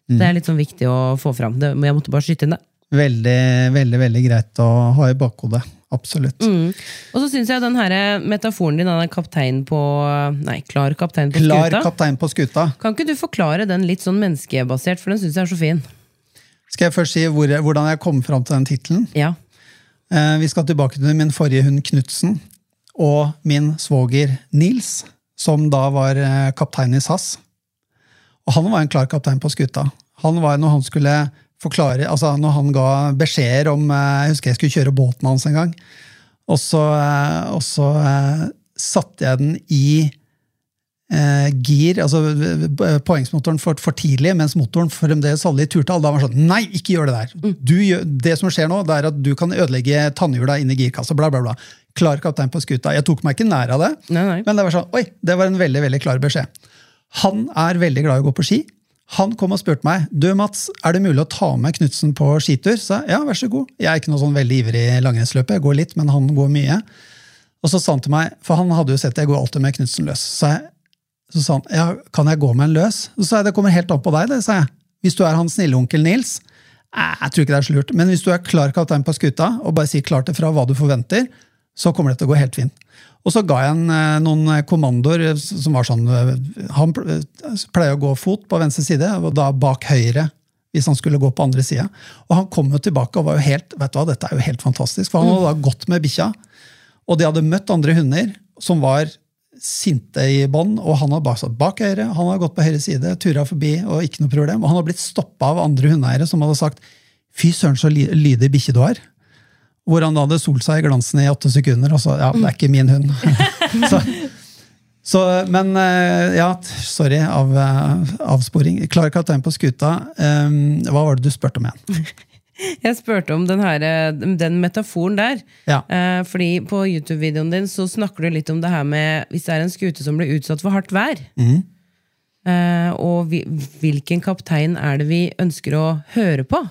Mm. Det er litt sånn viktig å få fram. Det, jeg måtte bare skyte inn det. Veldig, veldig veldig greit å ha i bakhodet. Absolutt. Mm. Og så syns jeg den her metaforen din, den kaptein på Nei, klar kaptein på Klar skuta. kaptein på skuta. Kan ikke du forklare den litt sånn menneskebasert, for den syns jeg er så fin. Skal jeg først si hvor, hvordan jeg kom fram til den tittelen? Ja. Eh, vi skal tilbake til min forrige hund Knutsen og min svoger Nils, som da var eh, kaptein i SAS. Og han var en klar kaptein på skuta. Han var når han skulle forklare, altså når han ga beskjeder om eh, Jeg husker jeg skulle kjøre båten hans en gang. Og så, eh, og så eh, satte jeg den i eh, gir, altså poengsmotoren for, for tidlig, mens motoren fremdeles hadde litt turtall. Da var han sånn Nei, ikke gjør det der! Du det som skjer nå, det er at du kan ødelegge tannhjula inn i girkassa. Bla, bla, bla. Klar kaptein på skuta. Jeg tok meg ikke nær av det, Nei, nei. men det var sånn, oi, det var en veldig veldig klar beskjed. Han er veldig glad i å gå på ski. Han kom og spurte meg du Mats, er det mulig å ta med Knutsen på skitur. Så jeg, ja, vær så god. Jeg er ikke noe sånn veldig ivrig langrennsløper, jeg går litt, men han går mye. Og så sa han til meg, for han hadde jo sett jeg går alltid med Knutsen løs. Så, jeg, så sa han ja, kan jeg gå med en løs? Så sa jeg det kommer helt an på deg, det, sa jeg. Hvis du er han snille onkel Nils. «Eh, Jeg tror ikke det er så lurt. Men hvis du er klar kaptein på skuta og bare sier klart ifra hva du forventer, så kommer det til å gå helt fint. Og så ga jeg han eh, noen kommandoer eh, som var sånn eh, Han pleier å gå fot på venstre side, og da bak høyre hvis han skulle gå på andre sida. Og han kom jo tilbake og var jo helt vet du hva, dette er jo helt fantastisk, for han hadde da gått med bikkja. Og de hadde møtt andre hunder som var sinte i bånd, og han hadde bare satt bak høyre, han hadde gått på høyre side, tura forbi, og ikke noe problem. Og han hadde blitt stoppa av andre hundeeiere som hadde sagt 'fy søren, så lydig bikkje du har'. Hvor han da hadde solt seg i glansen i åtte sekunder, og så ja, det er ikke min hund. så, så, men eh, ja, sorry, av, eh, avsporing. Klar kaptein på skuta. Um, hva var det du spurte om igjen? Jeg spurte om den, her, eh, den metaforen der. Ja. Fordi på YouTube-videoen din så snakker du litt om det her med hvis det er en skute som blir utsatt for hardt vær. Eh, og vi, hvilken kaptein er det vi ønsker å høre på?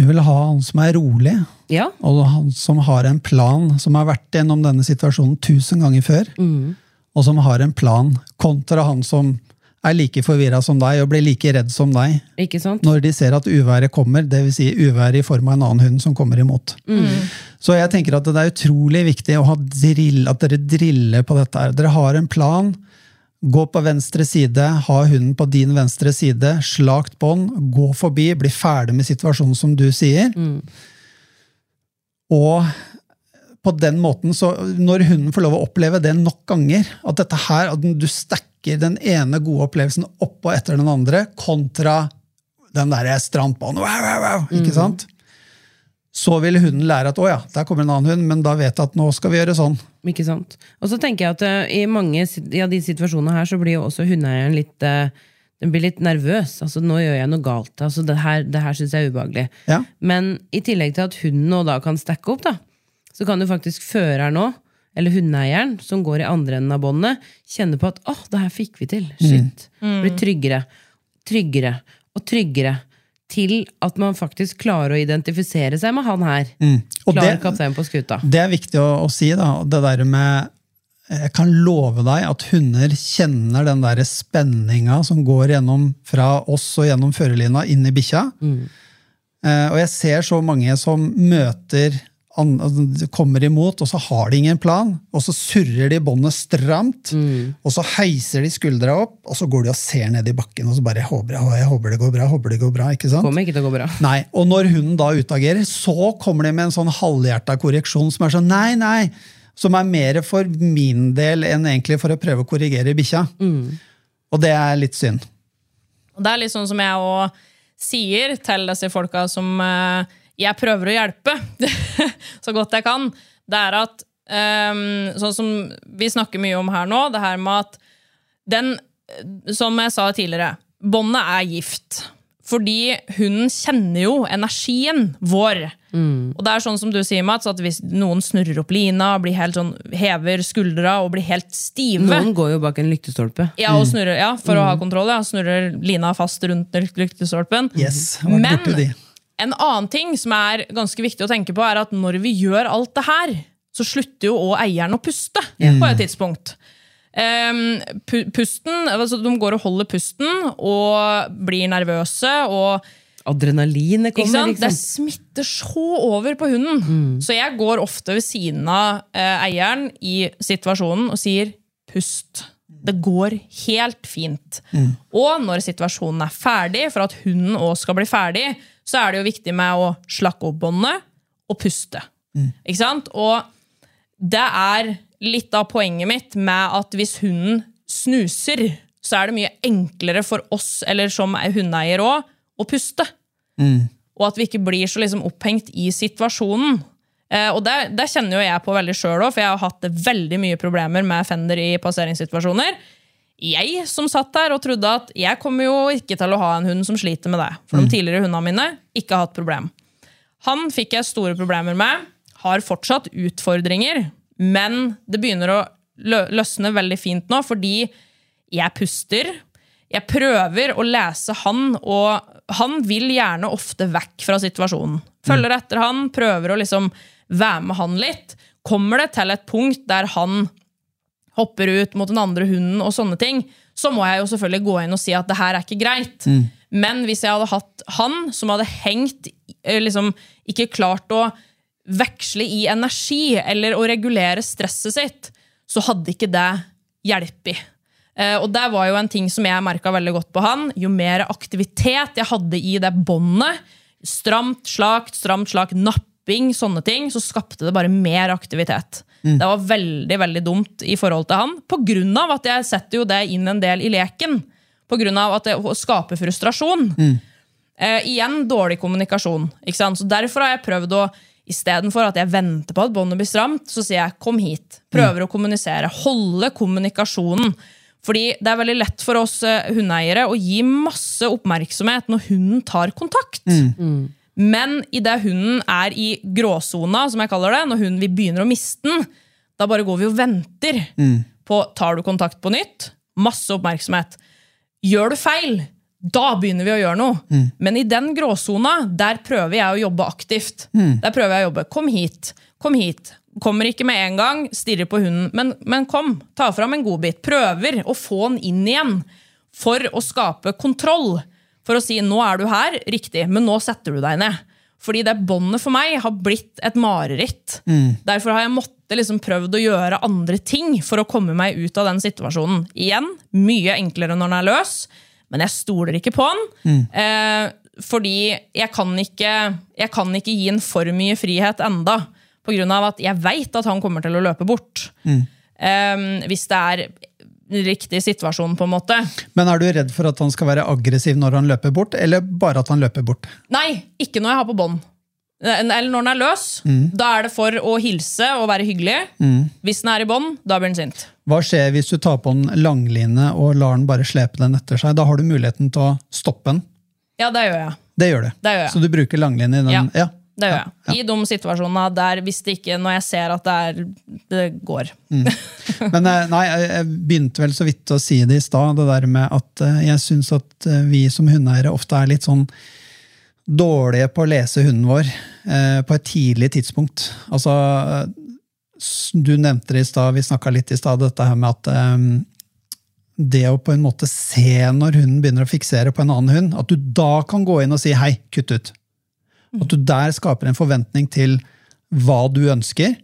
Du vil ha han som er rolig, Ja, og han som har en plan, som har vært gjennom denne situasjonen tusen ganger før. og som har en plan, kontra han som er like forvirra som deg og blir like redd som deg Ikke sant? når de ser at uværet kommer, dvs. Si uværet i form av en annen hund som kommer imot. Så jeg tenker at det er utrolig viktig å ha drill, at dere driller på dette. her. Dere har en plan. Gå på venstre side, ha hunden på din venstre side, slakt bånd, gå forbi, bli ferdig med situasjonen, som du sier. Og på den måten, så når hunden får lov å oppleve det nok ganger, at dette her, at du stacker den ene gode opplevelsen oppå etter den andre, kontra den derre strandbanen, wow, wow, wow, ikke sant? Så vil hunden lære at å ja, der kommer en annen hund, men da vet jeg at nå skal vi gjøre sånn. Ikke sant? Og så tenker jeg at uh, i mange av ja, de situasjonene her så blir jo også hundeeieren litt uh, den blir litt nervøs. altså Nå gjør jeg noe galt. altså Det her, det her syns jeg er ubehagelig. Ja. Men i tillegg til at hunden nå da kan stacke opp, da, så kan jo faktisk føreren nå, eller hundeeieren, som går i andre enden av båndet, kjenne på at 'åh, det her fikk vi til'. Shit. Blir tryggere, tryggere og tryggere. Til at man faktisk klarer å identifisere seg med han her. Mm. Klarer kapteinen på skuta. det er viktig å, å si, da. Det der med Jeg kan love deg at hunder kjenner den der spenninga som går gjennom fra oss og gjennom førerlina inn i bikkja. Eh, og jeg ser så mange som møter kommer imot, og så har de ingen plan. Og så surrer de båndet stramt, og så heiser de skuldra opp, og så går de og ser ned i bakken og så bare håper jeg, jeg håper det går bra. håper det går bra, ikke sant? Kommer ikke til å gå bra. Nei, Og når hunden da utagerer, så kommer de med en sånn halvhjerta korreksjon som er sånn nei, nei, som er mer for min del enn egentlig for å prøve å korrigere bikkja. Og det er litt synd. Og det er litt sånn som jeg òg sier til disse folka som eh, jeg prøver å hjelpe så godt jeg kan. Det er at um, Sånn som vi snakker mye om her nå, det her med at den Som jeg sa tidligere, båndet er gift. Fordi hunden kjenner jo energien vår. Og det er sånn som du sier, Mats, at hvis noen snurrer opp lina, blir helt sånn, hever skuldra og blir helt stive Noen går jo bak en lyktestolpe. ja, og snurrer, ja, for å ha kontroll. Ja. Snurrer lina fast rundt lyktestolpen. Yes. Men en annen ting som er ganske viktig å tenke på, er at når vi gjør alt det her, så slutter jo òg eieren å puste på et tidspunkt. Um, pu pusten, altså De går og holder pusten og blir nervøse. og Adrenalinet kommer. Liksom. Det smitter så over på hunden. Så jeg går ofte ved siden av eh, eieren i situasjonen og sier 'pust'. Det går helt fint. Og når situasjonen er ferdig, for at hunden òg skal bli ferdig, så er det jo viktig med å slakke opp båndet og puste. Ikke sant? Og det er litt av poenget mitt med at hvis hunden snuser, så er det mye enklere for oss, eller som hundeeier òg, å puste. Og at vi ikke blir så liksom opphengt i situasjonen. Eh, og det, det kjenner jo jeg på veldig sjøl òg, for jeg har hatt veldig mye problemer med fender i passeringssituasjoner. Jeg som satt der og trodde at jeg kommer jo ikke til å ha en hund som sliter med det. For de tidligere hundene mine ikke har hatt problem. Han fikk jeg store problemer med. Har fortsatt utfordringer, men det begynner å lø løsne veldig fint nå, fordi jeg puster. Jeg prøver å lese han, og han vil gjerne ofte vekk fra situasjonen. Følger etter han, prøver å liksom være med han litt. Kommer det til et punkt der han hopper ut mot den andre hunden og sånne ting, så må jeg jo selvfølgelig gå inn og si at det her er ikke greit. Men hvis jeg hadde hatt han som hadde hengt eh, liksom, Ikke klart å veksle i energi eller å regulere stresset sitt, så hadde ikke det hjulpet. Eh, og det var jo en ting som jeg merka veldig godt på han. Jo mer aktivitet jeg hadde i det båndet, stramt, slakt, stramt, slakt, napping, sånne ting, så skapte det bare mer aktivitet. Det var veldig veldig dumt i forhold til han, på grunn av at jeg setter jo det inn en del i leken. På grunn av at det skaper frustrasjon. Eh, igjen dårlig kommunikasjon. Ikke sant? Så Derfor har jeg prøvd å Istedenfor at jeg venter på at båndet blir stramt, så sier jeg 'kom hit'. Prøver å kommunisere. Holde kommunikasjonen. Fordi det er veldig lett for oss eh, hundeeiere å gi masse oppmerksomhet når hunden tar kontakt. Men idet hunden er i gråsona, som jeg kaller det, når hunden vi begynner å miste den, da bare går vi og venter på tar du kontakt på nytt. Masse oppmerksomhet. Gjør du feil, da begynner vi å gjøre noe. Men i den gråsona, der prøver jeg å jobbe aktivt. Der prøver jeg å jobbe. Kom hit, kom hit. Kommer ikke med en gang, stirrer på hunden. Men, men kom, ta fram en godbit. Prøver å få den inn igjen. For å skape kontroll. For å si 'nå er du her', riktig, men nå setter du deg ned. Fordi det båndet for meg har blitt et mareritt. Derfor har jeg måttet liksom prøvd å gjøre andre ting for å komme meg ut av den situasjonen. Igjen, mye enklere når den er løs, men jeg stoler ikke på den. Eh, fordi jeg kan, ikke, jeg kan ikke gi en for mye frihet enda. På grunn av at jeg veit at han kommer til å løpe bort. Eh, hvis det er riktig situasjon, på en måte. Men er du redd for at han skal være aggressiv når han løper bort, eller bare at han løper bort? Nei, ikke når jeg har på bånd. Eller når den er løs. Da er det for å hilse og være hyggelig. Hvis den er i bånd, da blir den sint. Hva skjer hvis du tar på en langline og lar den bare slepe den etter seg? Da har du muligheten til å stoppe den. Ja, det gjør jeg. Det gjør du. Det gjør jeg. Så du bruker langline i den? Ja. Ja. Det gjør jeg. I de situasjonene der hvis det ikke, når jeg ser at det, er, det går. Men eh, nei, jeg begynte vel så vidt å si det i stad, det der med at eh, jeg syns at eh, vi som hundeeiere ofte er litt sånn dårlige på å lese hunden vår eh, på et tidlig tidspunkt. Altså, du nevnte det i stad, vi snakka litt i stad, dette her med at eh, det å på en måte se når hunden begynner å fiksere på en annen hund, at du da kan gå inn og si 'hei, kutt ut'. At du der skaper en forventning til hva du ønsker.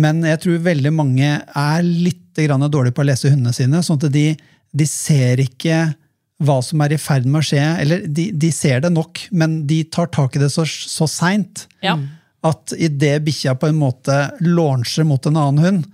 Men jeg tror veldig mange er litt grann dårlige på å lese hundene sine. sånn at de, de ser ikke hva som er i ferd med å skje. Eller de, de ser det nok, men de tar tak i det så, så seint Ja. at idet bikkja på en måte launcher mot en annen hund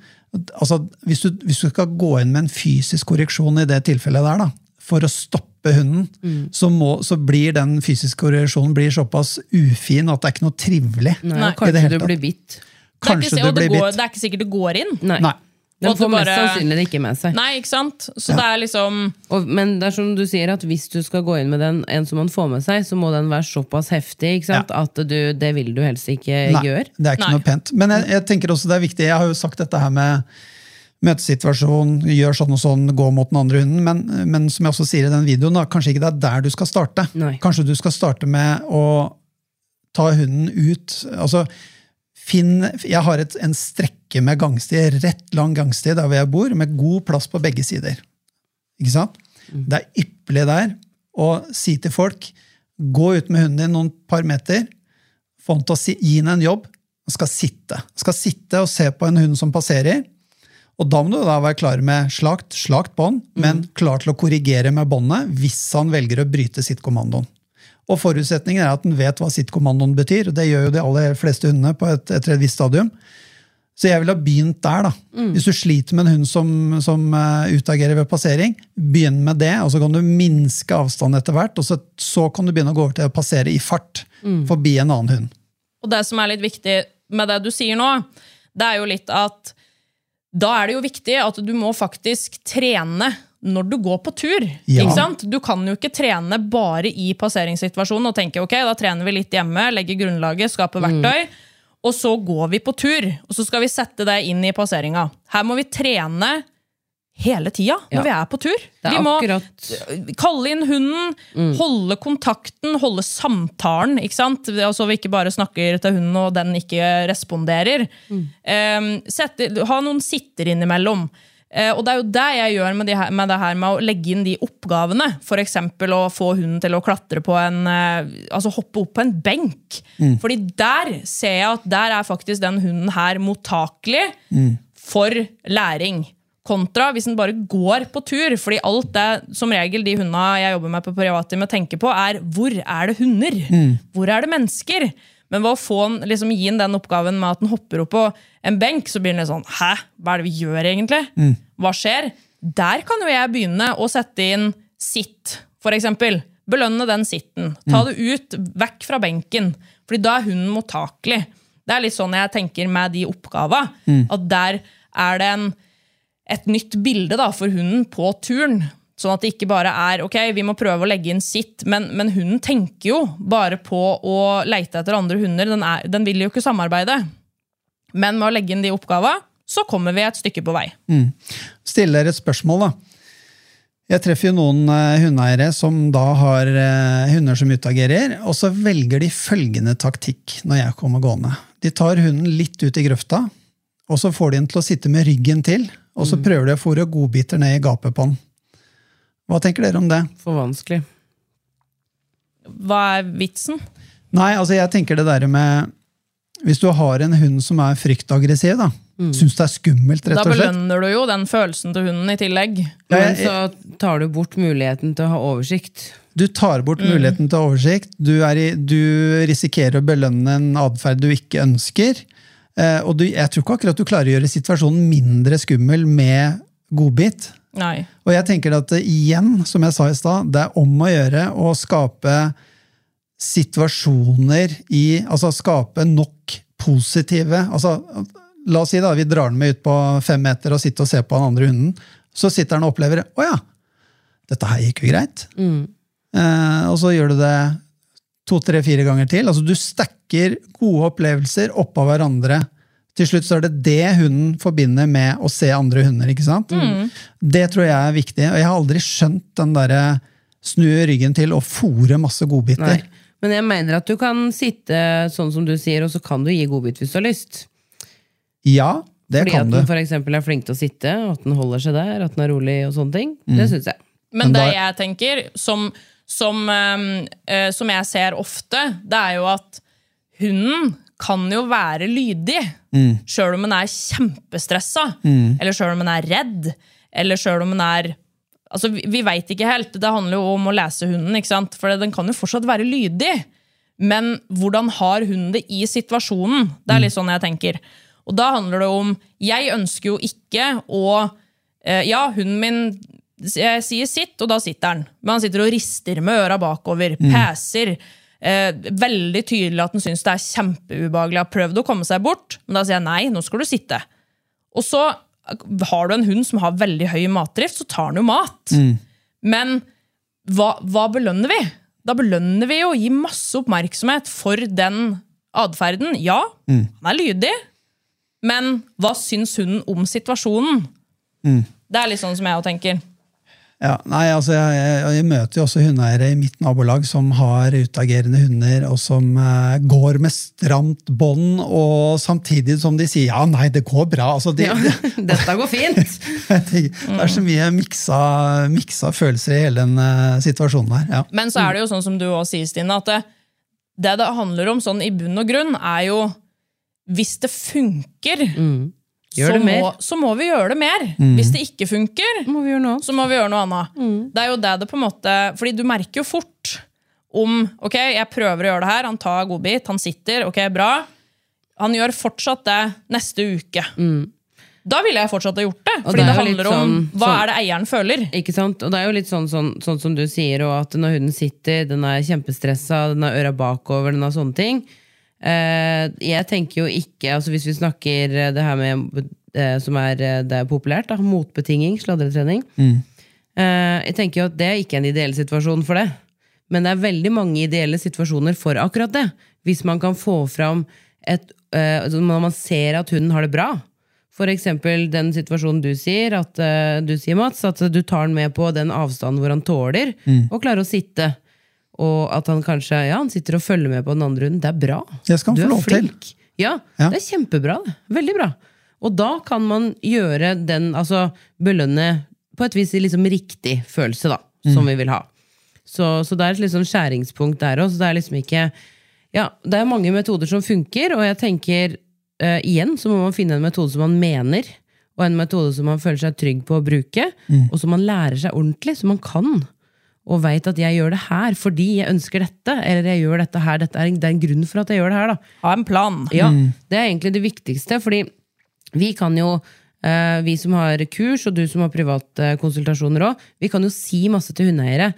altså hvis du, hvis du skal gå inn med en fysisk korreksjon i det tilfellet der, da, for å stoppe hunden, så, må, så blir den fysiske korrelasjonen blir såpass ufin at det er ikke noe trivelig. Nei, kanskje du blir bitt. Det er, Kanskje ikke, du blir går, bitt. det er ikke sikkert det går inn. Nei. Nei. Den får bare... mest sannsynlig det ikke med seg. Nei, ikke sant? Så det er liksom Og, men det er som du sier, at hvis du skal gå inn med den, en som man får med seg, så må den være såpass heftig ikke sant? at du, det vil du helst ikke Nei, gjøre. det er ikke Nei. noe pent. Men jeg, jeg tenker også det er viktig, jeg har jo sagt dette her med møtesituasjon, gjør sånn og sånn, gå mot den andre hunden, men, men som jeg også sier i den videoen, da, kanskje ikke det er der du skal starte. Nei. Kanskje du skal starte med å ta hunden ut. altså Finn, jeg har et, en strekke med gangsti, rett lang gangsti der hvor jeg bor, med god plass på begge sider. Ikke sant? Det er ypperlig der å si til folk gå ut med hunden din noen par meter, få den til å si, gi henne en jobb, han skal sitte. Han skal sitte og se på en hund som passerer. Og da må du da være klar med slakt, slakt bånd, men klar til å korrigere med båndet hvis han velger å bryte sitt-kommandoen. Og forutsetningen er at han vet hva sitt-kommandoen betyr, og det gjør jo de aller fleste hundene på et, etter et visst stadium. Så jeg ville ha begynt der. da. Hvis du sliter med en hund som, som eh, utagerer ved passering, begynn med det, og så kan du minske avstanden etter hvert, og så, så kan du begynne å gå over til å passere i fart forbi en annen hund. Og det som er litt viktig med det du sier nå, det er jo litt at da er det jo viktig at du må faktisk trene når du går på tur. Ja. Ikke sant? Du kan jo ikke trene bare i passeringssituasjonen og tenke ok, da trener vi litt hjemme, legger grunnlaget, skaper verktøy, og så går vi på tur. Og så skal vi sette det inn i passeringa. Her må vi trene hele tida når Ja. vi er på tur. Er vi må akkurat kalle inn hunden, Mm. holde kontakten, holde samtalen. ikke sant? Altså vi ikke bare snakker til hunden, og den ikke responderer. Mm. Um, sette, ha noen sitter innimellom. Uh, og det er jo det jeg gjør med, de her, med det her med å legge inn de oppgavene. F.eks. å få hunden til å klatre på en uh, Altså hoppe opp på en benk. Fordi der ser jeg at der er faktisk den hunden her mottakelig for læring. Kontra hvis den bare går på tur. Fordi alt det som regel de hundene jeg jobber med på privatteamet tenker på, er hvor er det hunder? Hvor er det mennesker? Men ved å få liksom, gi den den oppgaven med at den hopper opp på en benk, så blir den litt sånn Hæ, hva er det vi gjør egentlig? Hva skjer? Der kan jo jeg begynne å sette inn sitt, for eksempel. Belønne den sitten. Ta det ut, vekk fra benken. Fordi da er hunden mottakelig. Det er litt sånn jeg tenker med de oppgava. At der er det en et nytt bilde da, for hunden på turen. Sånn at det ikke bare er ok, vi må prøve å legge inn sitt, men, men hunden tenker jo bare på å leite etter andre hunder. Den, er, den vil jo ikke samarbeide. Men med å legge inn de oppgavene, så kommer vi et stykke på vei. stille dere et spørsmål. da. Jeg treffer jo noen eh, hundeeiere som da har eh, hunder som utagerer, og så velger de følgende taktikk når jeg kommer gående. De tar hunden litt ut i grøfta, og så får de den til å sitte med ryggen til, og så prøver de å fòre godbiter ned i gapet på den. Hva tenker dere om det? For vanskelig. Hva er vitsen? Nei, altså jeg tenker det der med Hvis du har en hund som er fryktaggressiv, da, mm. syns det er skummelt, rett og slett Da belønner du jo den følelsen til hunden i tillegg. Ja, Men jeg- så tar du bort muligheten til å ha oversikt. Du tar bort muligheten til oversikt. Du, er i, du risikerer å belønne en atferd du ikke ønsker. Eh, og du, jeg tror ikke akkurat du klarer å gjøre situasjonen mindre skummel med godbit. Nei. Og jeg tenker at igjen, som jeg sa i stad, det er om å gjøre å skape situasjoner i Altså skape nok positive altså, La oss si da, vi drar den med ut på fem meter og sitter og ser på den andre hunden. Så sitter han og opplever å ja, dette her gikk jo greit. Eh, og så gjør du det to, tre, fire ganger til. Altså Du stacker gode opplevelser oppå hverandre. Til slutt så er det det hunden forbinder med å se andre hunder. ikke sant? Det tror jeg er viktig. Og jeg har aldri skjønt den derre snu ryggen til og fòre masse godbiter. Nei. Men jeg mener at du kan sitte sånn som du sier, og så kan du gi godbit hvis du har lyst. Ja, det Fordi kan at du. den for eksempel er flink til å sitte, at den holder seg der, at den er rolig og sånne ting. Det syns jeg. Men det jeg tenker, som, som, um, eh, som jeg ser ofte, det er jo at hunden kan jo være lydig. Mm. Sjøl om den er kjempestressa, eller sjøl om den er redd, eller sjøl om den er Altså, Vi, vi veit ikke helt. Det handler jo om å lese hunden, ikke sant? for den kan jo fortsatt være lydig. Men hvordan har hunden det i situasjonen? Det er litt sånn jeg tenker. Og da handler det om Jeg ønsker jo ikke å eh, Ja, hunden min jeg sier sitt, og da sitter han. Men han sitter og rister med øra bakover, peser. Eh, veldig tydelig at han syns det er kjempeubehagelig. Har prøvd å komme seg bort, men da sier jeg nei, nå skal du sitte. Og så har du en hund som har veldig høy matdrift, så tar han jo mat. Men hva, hva belønner vi? Da belønner vi jo å gi masse oppmerksomhet for den atferden. Ja, han er lydig, men hva syns hunden om situasjonen? Det er litt sånn som jeg også tenker. Ja, nei, altså jeg, jeg, jeg møter jo også hundeeiere i mitt nabolag som har utagerende hunder, og som eh, går med stramt bånd, og samtidig som de sier ja, nei, det går bra. Altså, de, Ja, dette går fint! tenker, det er så mye miksa, miksa følelser i hele den uh, situasjonen her. Ja. Men så er det jo sånn som du også sier, Stine, at det, det det handler om sånn i bunn og grunn, er jo hvis det funker, Gjør så, det mer. Må, så må vi gjøre det mer. Hvis det ikke funker, Må vi gjøre noe så må vi gjøre noe annet. Det er jo det det på en måte Fordi du merker jo fort om Ok, jeg prøver å gjøre det her, han tar godbit, han sitter, ok, bra. Han gjør fortsatt det neste uke. Da ville jeg fortsatt ha gjort det. Fordi det det, er handler om sånn- hva sånn- er det eieren føler. Ikke sant? Og det er jo litt sånn, sånn, sånn som du sier, og at når hunden sitter, den er kjempestressa, den har øra bakover, den har sånne ting. Eh, jeg tenker jo ikke, altså hvis vi snakker eh, det her med eh, som er, det er populært, da, motbetinging, sladretrening. mm. jeg tenker jo at det er ikke en ideell situasjon for det. Men det er veldig mange ideelle situasjoner for akkurat det. Hvis man kan få fram et altså Når man ser at hunden har det bra. For eksempel den situasjonen du sier, at du sier, Mats, at du tar den med på den avstanden hvor han tåler, og klarer å sitte. Og at han kanskje ja, han sitter og følger med på den andre hunden. Det er bra. Det skal han du få er flink. til. Ja, Ja. det er kjempebra. det. Veldig bra. Og da kan man gjøre den, altså belønne på et vis liksom riktig følelse, da, som Mm. vi vil ha. Så, så det er et liksom skjæringspunkt der òg. Det er liksom ikke Ja, det er mange metoder som funker, og jeg tenker eh, igjen så må man finne en metode som man mener, og en metode som man føler seg trygg på å bruke, Mm. og som man lærer seg ordentlig, som man kan. Og veit at jeg gjør det her fordi jeg ønsker dette, eller jeg gjør dette her. Dette er, det er en grunn for at jeg gjør det her. da. Ha en plan. Ja, Det er egentlig det viktigste, fordi vi kan jo eh, vi som har kurs, og du som har private konsultasjoner òg, vi kan jo si masse til hundeeiere.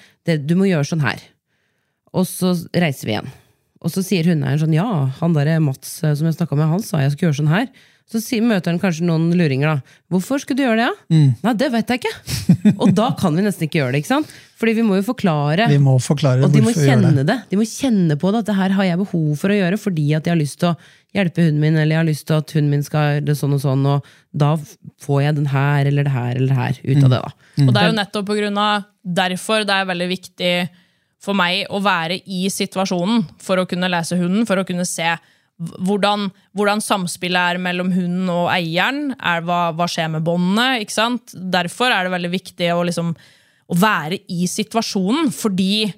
Du må gjøre sånn her. Og så reiser vi igjen. Og så sier hundeeieren sånn ja, han der Mats eh, som jeg snakka med, han sa jeg skulle gjøre sånn her. Så møter han kanskje noen luringer, da. Hvorfor skulle du gjøre det, ja? Nei, det vet jeg ikke. og da kan vi nesten ikke gjøre det, ikke sant? Fordi vi må jo forklare. Vi må forklare Og de må kjenne det. det. De må kjenne på det, at det her har jeg behov for å gjøre fordi at jeg har lyst til å hjelpe hunden min, eller jeg har lyst til at hunden min skal gjøre det sånn og sånn, og da får jeg den her eller det her eller det her ut av det. da. Og det er jo nettopp på grunn av derfor det er veldig viktig for meg å være i situasjonen for å kunne lese hunden, for å kunne se hvordan, hvordan samspillet er mellom hunden og eieren. Er, hva, hva skjer med båndene? ikke sant? Derfor er det veldig viktig å, liksom, å være i situasjonen, fordi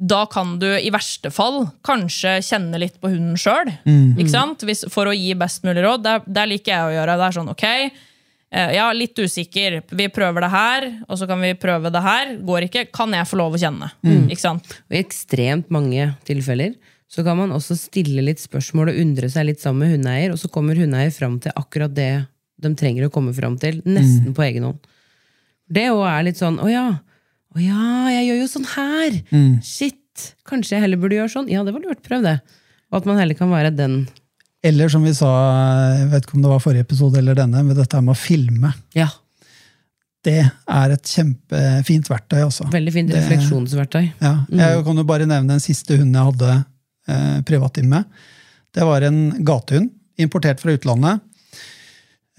da kan du i verste fall kanskje kjenne litt på hunden sjøl. For å gi best mulig råd. Der, der liker jeg å gjøre. Det er sånn, ok, eh, ja, litt usikker. Vi prøver det her, og så kan vi prøve det her. Går ikke, kan jeg få lov å kjenne? Ikke sant? Og I ekstremt mange tilfeller så kan man også stille litt spørsmål og undre seg litt sammen med hundeeier, og så kommer hundeeier fram til akkurat det de trenger å komme fram til, nesten på egen hånd. Det òg er litt sånn å ja, å ja, jeg gjør jo sånn her! Shit! Kanskje jeg heller burde gjøre sånn? Ja, det var lurt, prøv det. Og at man heller kan være den Eller som vi sa, jeg vet ikke om det var forrige episode eller denne, men dette med å filme. Ja, Det er et kjempefint verktøy, altså. veldig fint Det- refleksjonsverktøy. Ja, jeg kan jo bare nevne den siste hunden jeg hadde eh, privattime med. Det var en gatehund, importert fra utlandet.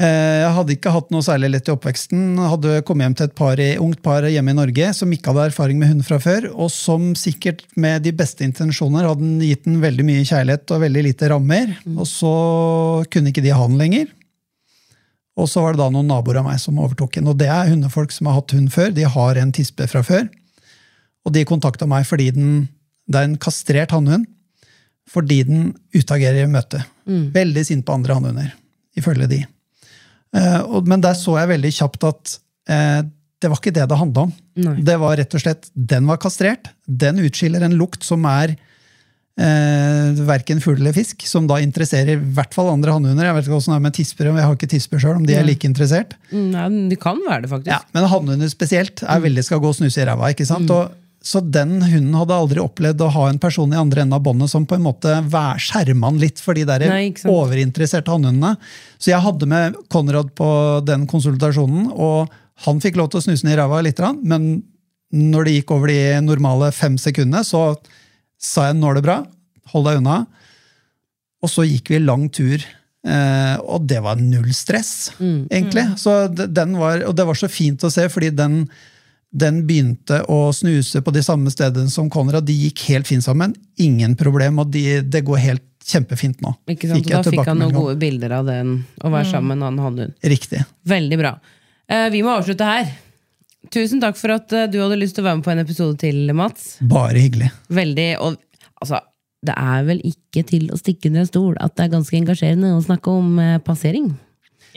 Eh, jeg hadde ikke hatt noe særlig lett i oppveksten. Hadde kommet hjem til et par, ungt par hjemme i Norge som ikke hadde erfaring med hund fra før, og som sikkert med de beste intensjoner hadde gitt den veldig mye kjærlighet og veldig lite rammer. Og så kunne ikke de ha den lenger. Og så var det da noen naboer av meg som overtok den. Og det er hundefolk som har hatt hund før. De har en tispe fra før. Og de kontakta meg fordi den, det er en kastrert hannhund. Fordi den utagerer i møte. Veldig sint på andre hannhunder, ifølge de. Eh, men der så jeg veldig kjapt at eh, det var ikke det det handla om. Nei. Det var rett og slett, Den var kastrert. Den utskiller en lukt som er eh, verken fugl eller fisk, som da interesserer i hvert fall andre hannhunder. Jeg vet ikke hvordan det er med tisper, jeg har ikke tisper sjøl, om de er like interessert. Nei, de det kan være det, faktisk. Ja, Men hannhunder spesielt er veldig skal gå og snuse i ræva. ikke sant? Og, så den hunden hadde aldri opplevd å ha en person i andre enden av båndet som på en måte skjerma han litt for de der Nei, overinteresserte hannhundene. Så jeg hadde med Konrad på den konsultasjonen, og han fikk lov til å snuse den i ræva litt, men når det gikk over de normale fem sekundene, så sa jeg 'nå er det bra', hold deg unna. Og så gikk vi lang tur, eh, og det var null stress, egentlig. Så d- den var, og det var så fint å se, fordi den, den begynte å snuse på de samme stedene som Konrad. De gikk helt fint sammen. Ingen problem, og de, det går helt kjempefint nå. Ikke sant? Fikk Og da fikk han noen gode bilder av den, å være sammen med han. annen hannhund. Riktig. Veldig bra. Eh, vi må avslutte her. Tusen takk for at eh, du hadde lyst til å være med på en episode til, Mats. Bare hyggelig. Veldig, og altså, det er vel ikke til å stikke under en stol at det er ganske engasjerende å snakke om eh, passering.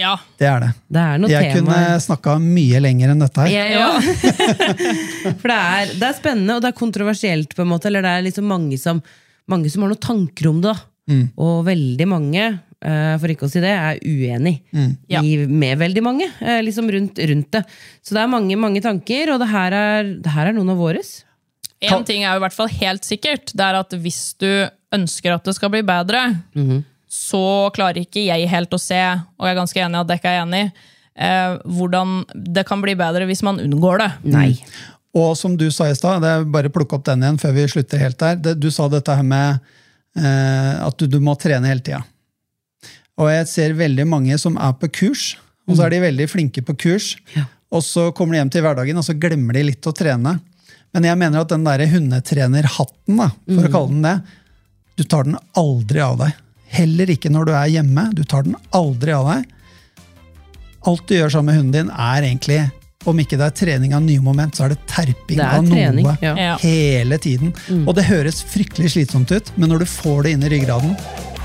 Ja. Det er det. Det er noe Jeg tema kunne snakka mye lenger enn dette her. Ja, ja. For det er, det er spennende, og det er kontroversielt, på en måte. Eller det er liksom mange som, mange som har noen tanker om det. da. Mm. Og veldig mange, eh, for ikke å si det, er uenig Mm. I, med veldig mange. eh, liksom rundt, rundt det. Så det er mange mange tanker, og det her er, det her er noen av våres. En ting er jo i hvert fall helt sikkert, det er at hvis du ønsker at det skal bli bedre, så klarer ikke jeg helt å se, og jeg er ganske enig i at ikke er enig, eh, hvordan det kan bli bedre hvis man unngår det. Nei. Og som du sa i stad, det er bare å plukke opp den igjen før vi slutter helt der. Det, du sa dette her med eh, at du, du må trene hele tida. Og jeg ser veldig mange som er på kurs, og så er de veldig flinke på kurs. Ja. Og så kommer de hjem til hverdagen, og så glemmer de litt å trene. Men jeg mener at den der hundetrenerhatten, da, for å kalle den det, du tar den aldri av deg. Heller ikke når du er hjemme. Du tar den aldri av deg. Alt du gjør sammen med hunden din, er egentlig om ikke det er trening av nye moment, så er det terping Det er av trening, noe ja. Hele tiden. Og det høres fryktelig slitsomt ut, men når du får det inn i ryggraden,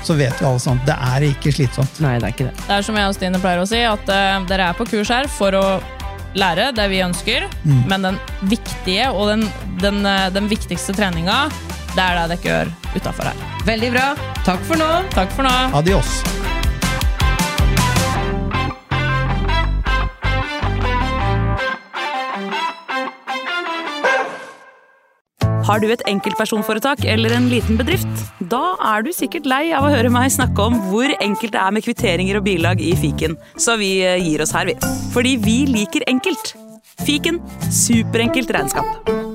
så vet vi alle sånn, det er ikke slitsomt. Nei, det er ikke det. Det er som jeg og Stine pleier å si, at uh, dere er på kurs her for å lære det vi ønsker, men den viktige og den, den, eh, den viktigste treninga, det er det dere gjør utafor her. Veldig bra. Takk for nå. Takk for nå. Adios. Har du et enkeltpersonforetak eller en liten bedrift? Da er du sikkert lei av å høre meg snakke om hvor enkelt det er med kvitteringer og bilag i fiken, så vi eh, gir oss her, vi. Fordi vi liker enkelt. Fiken superenkelt regnskap.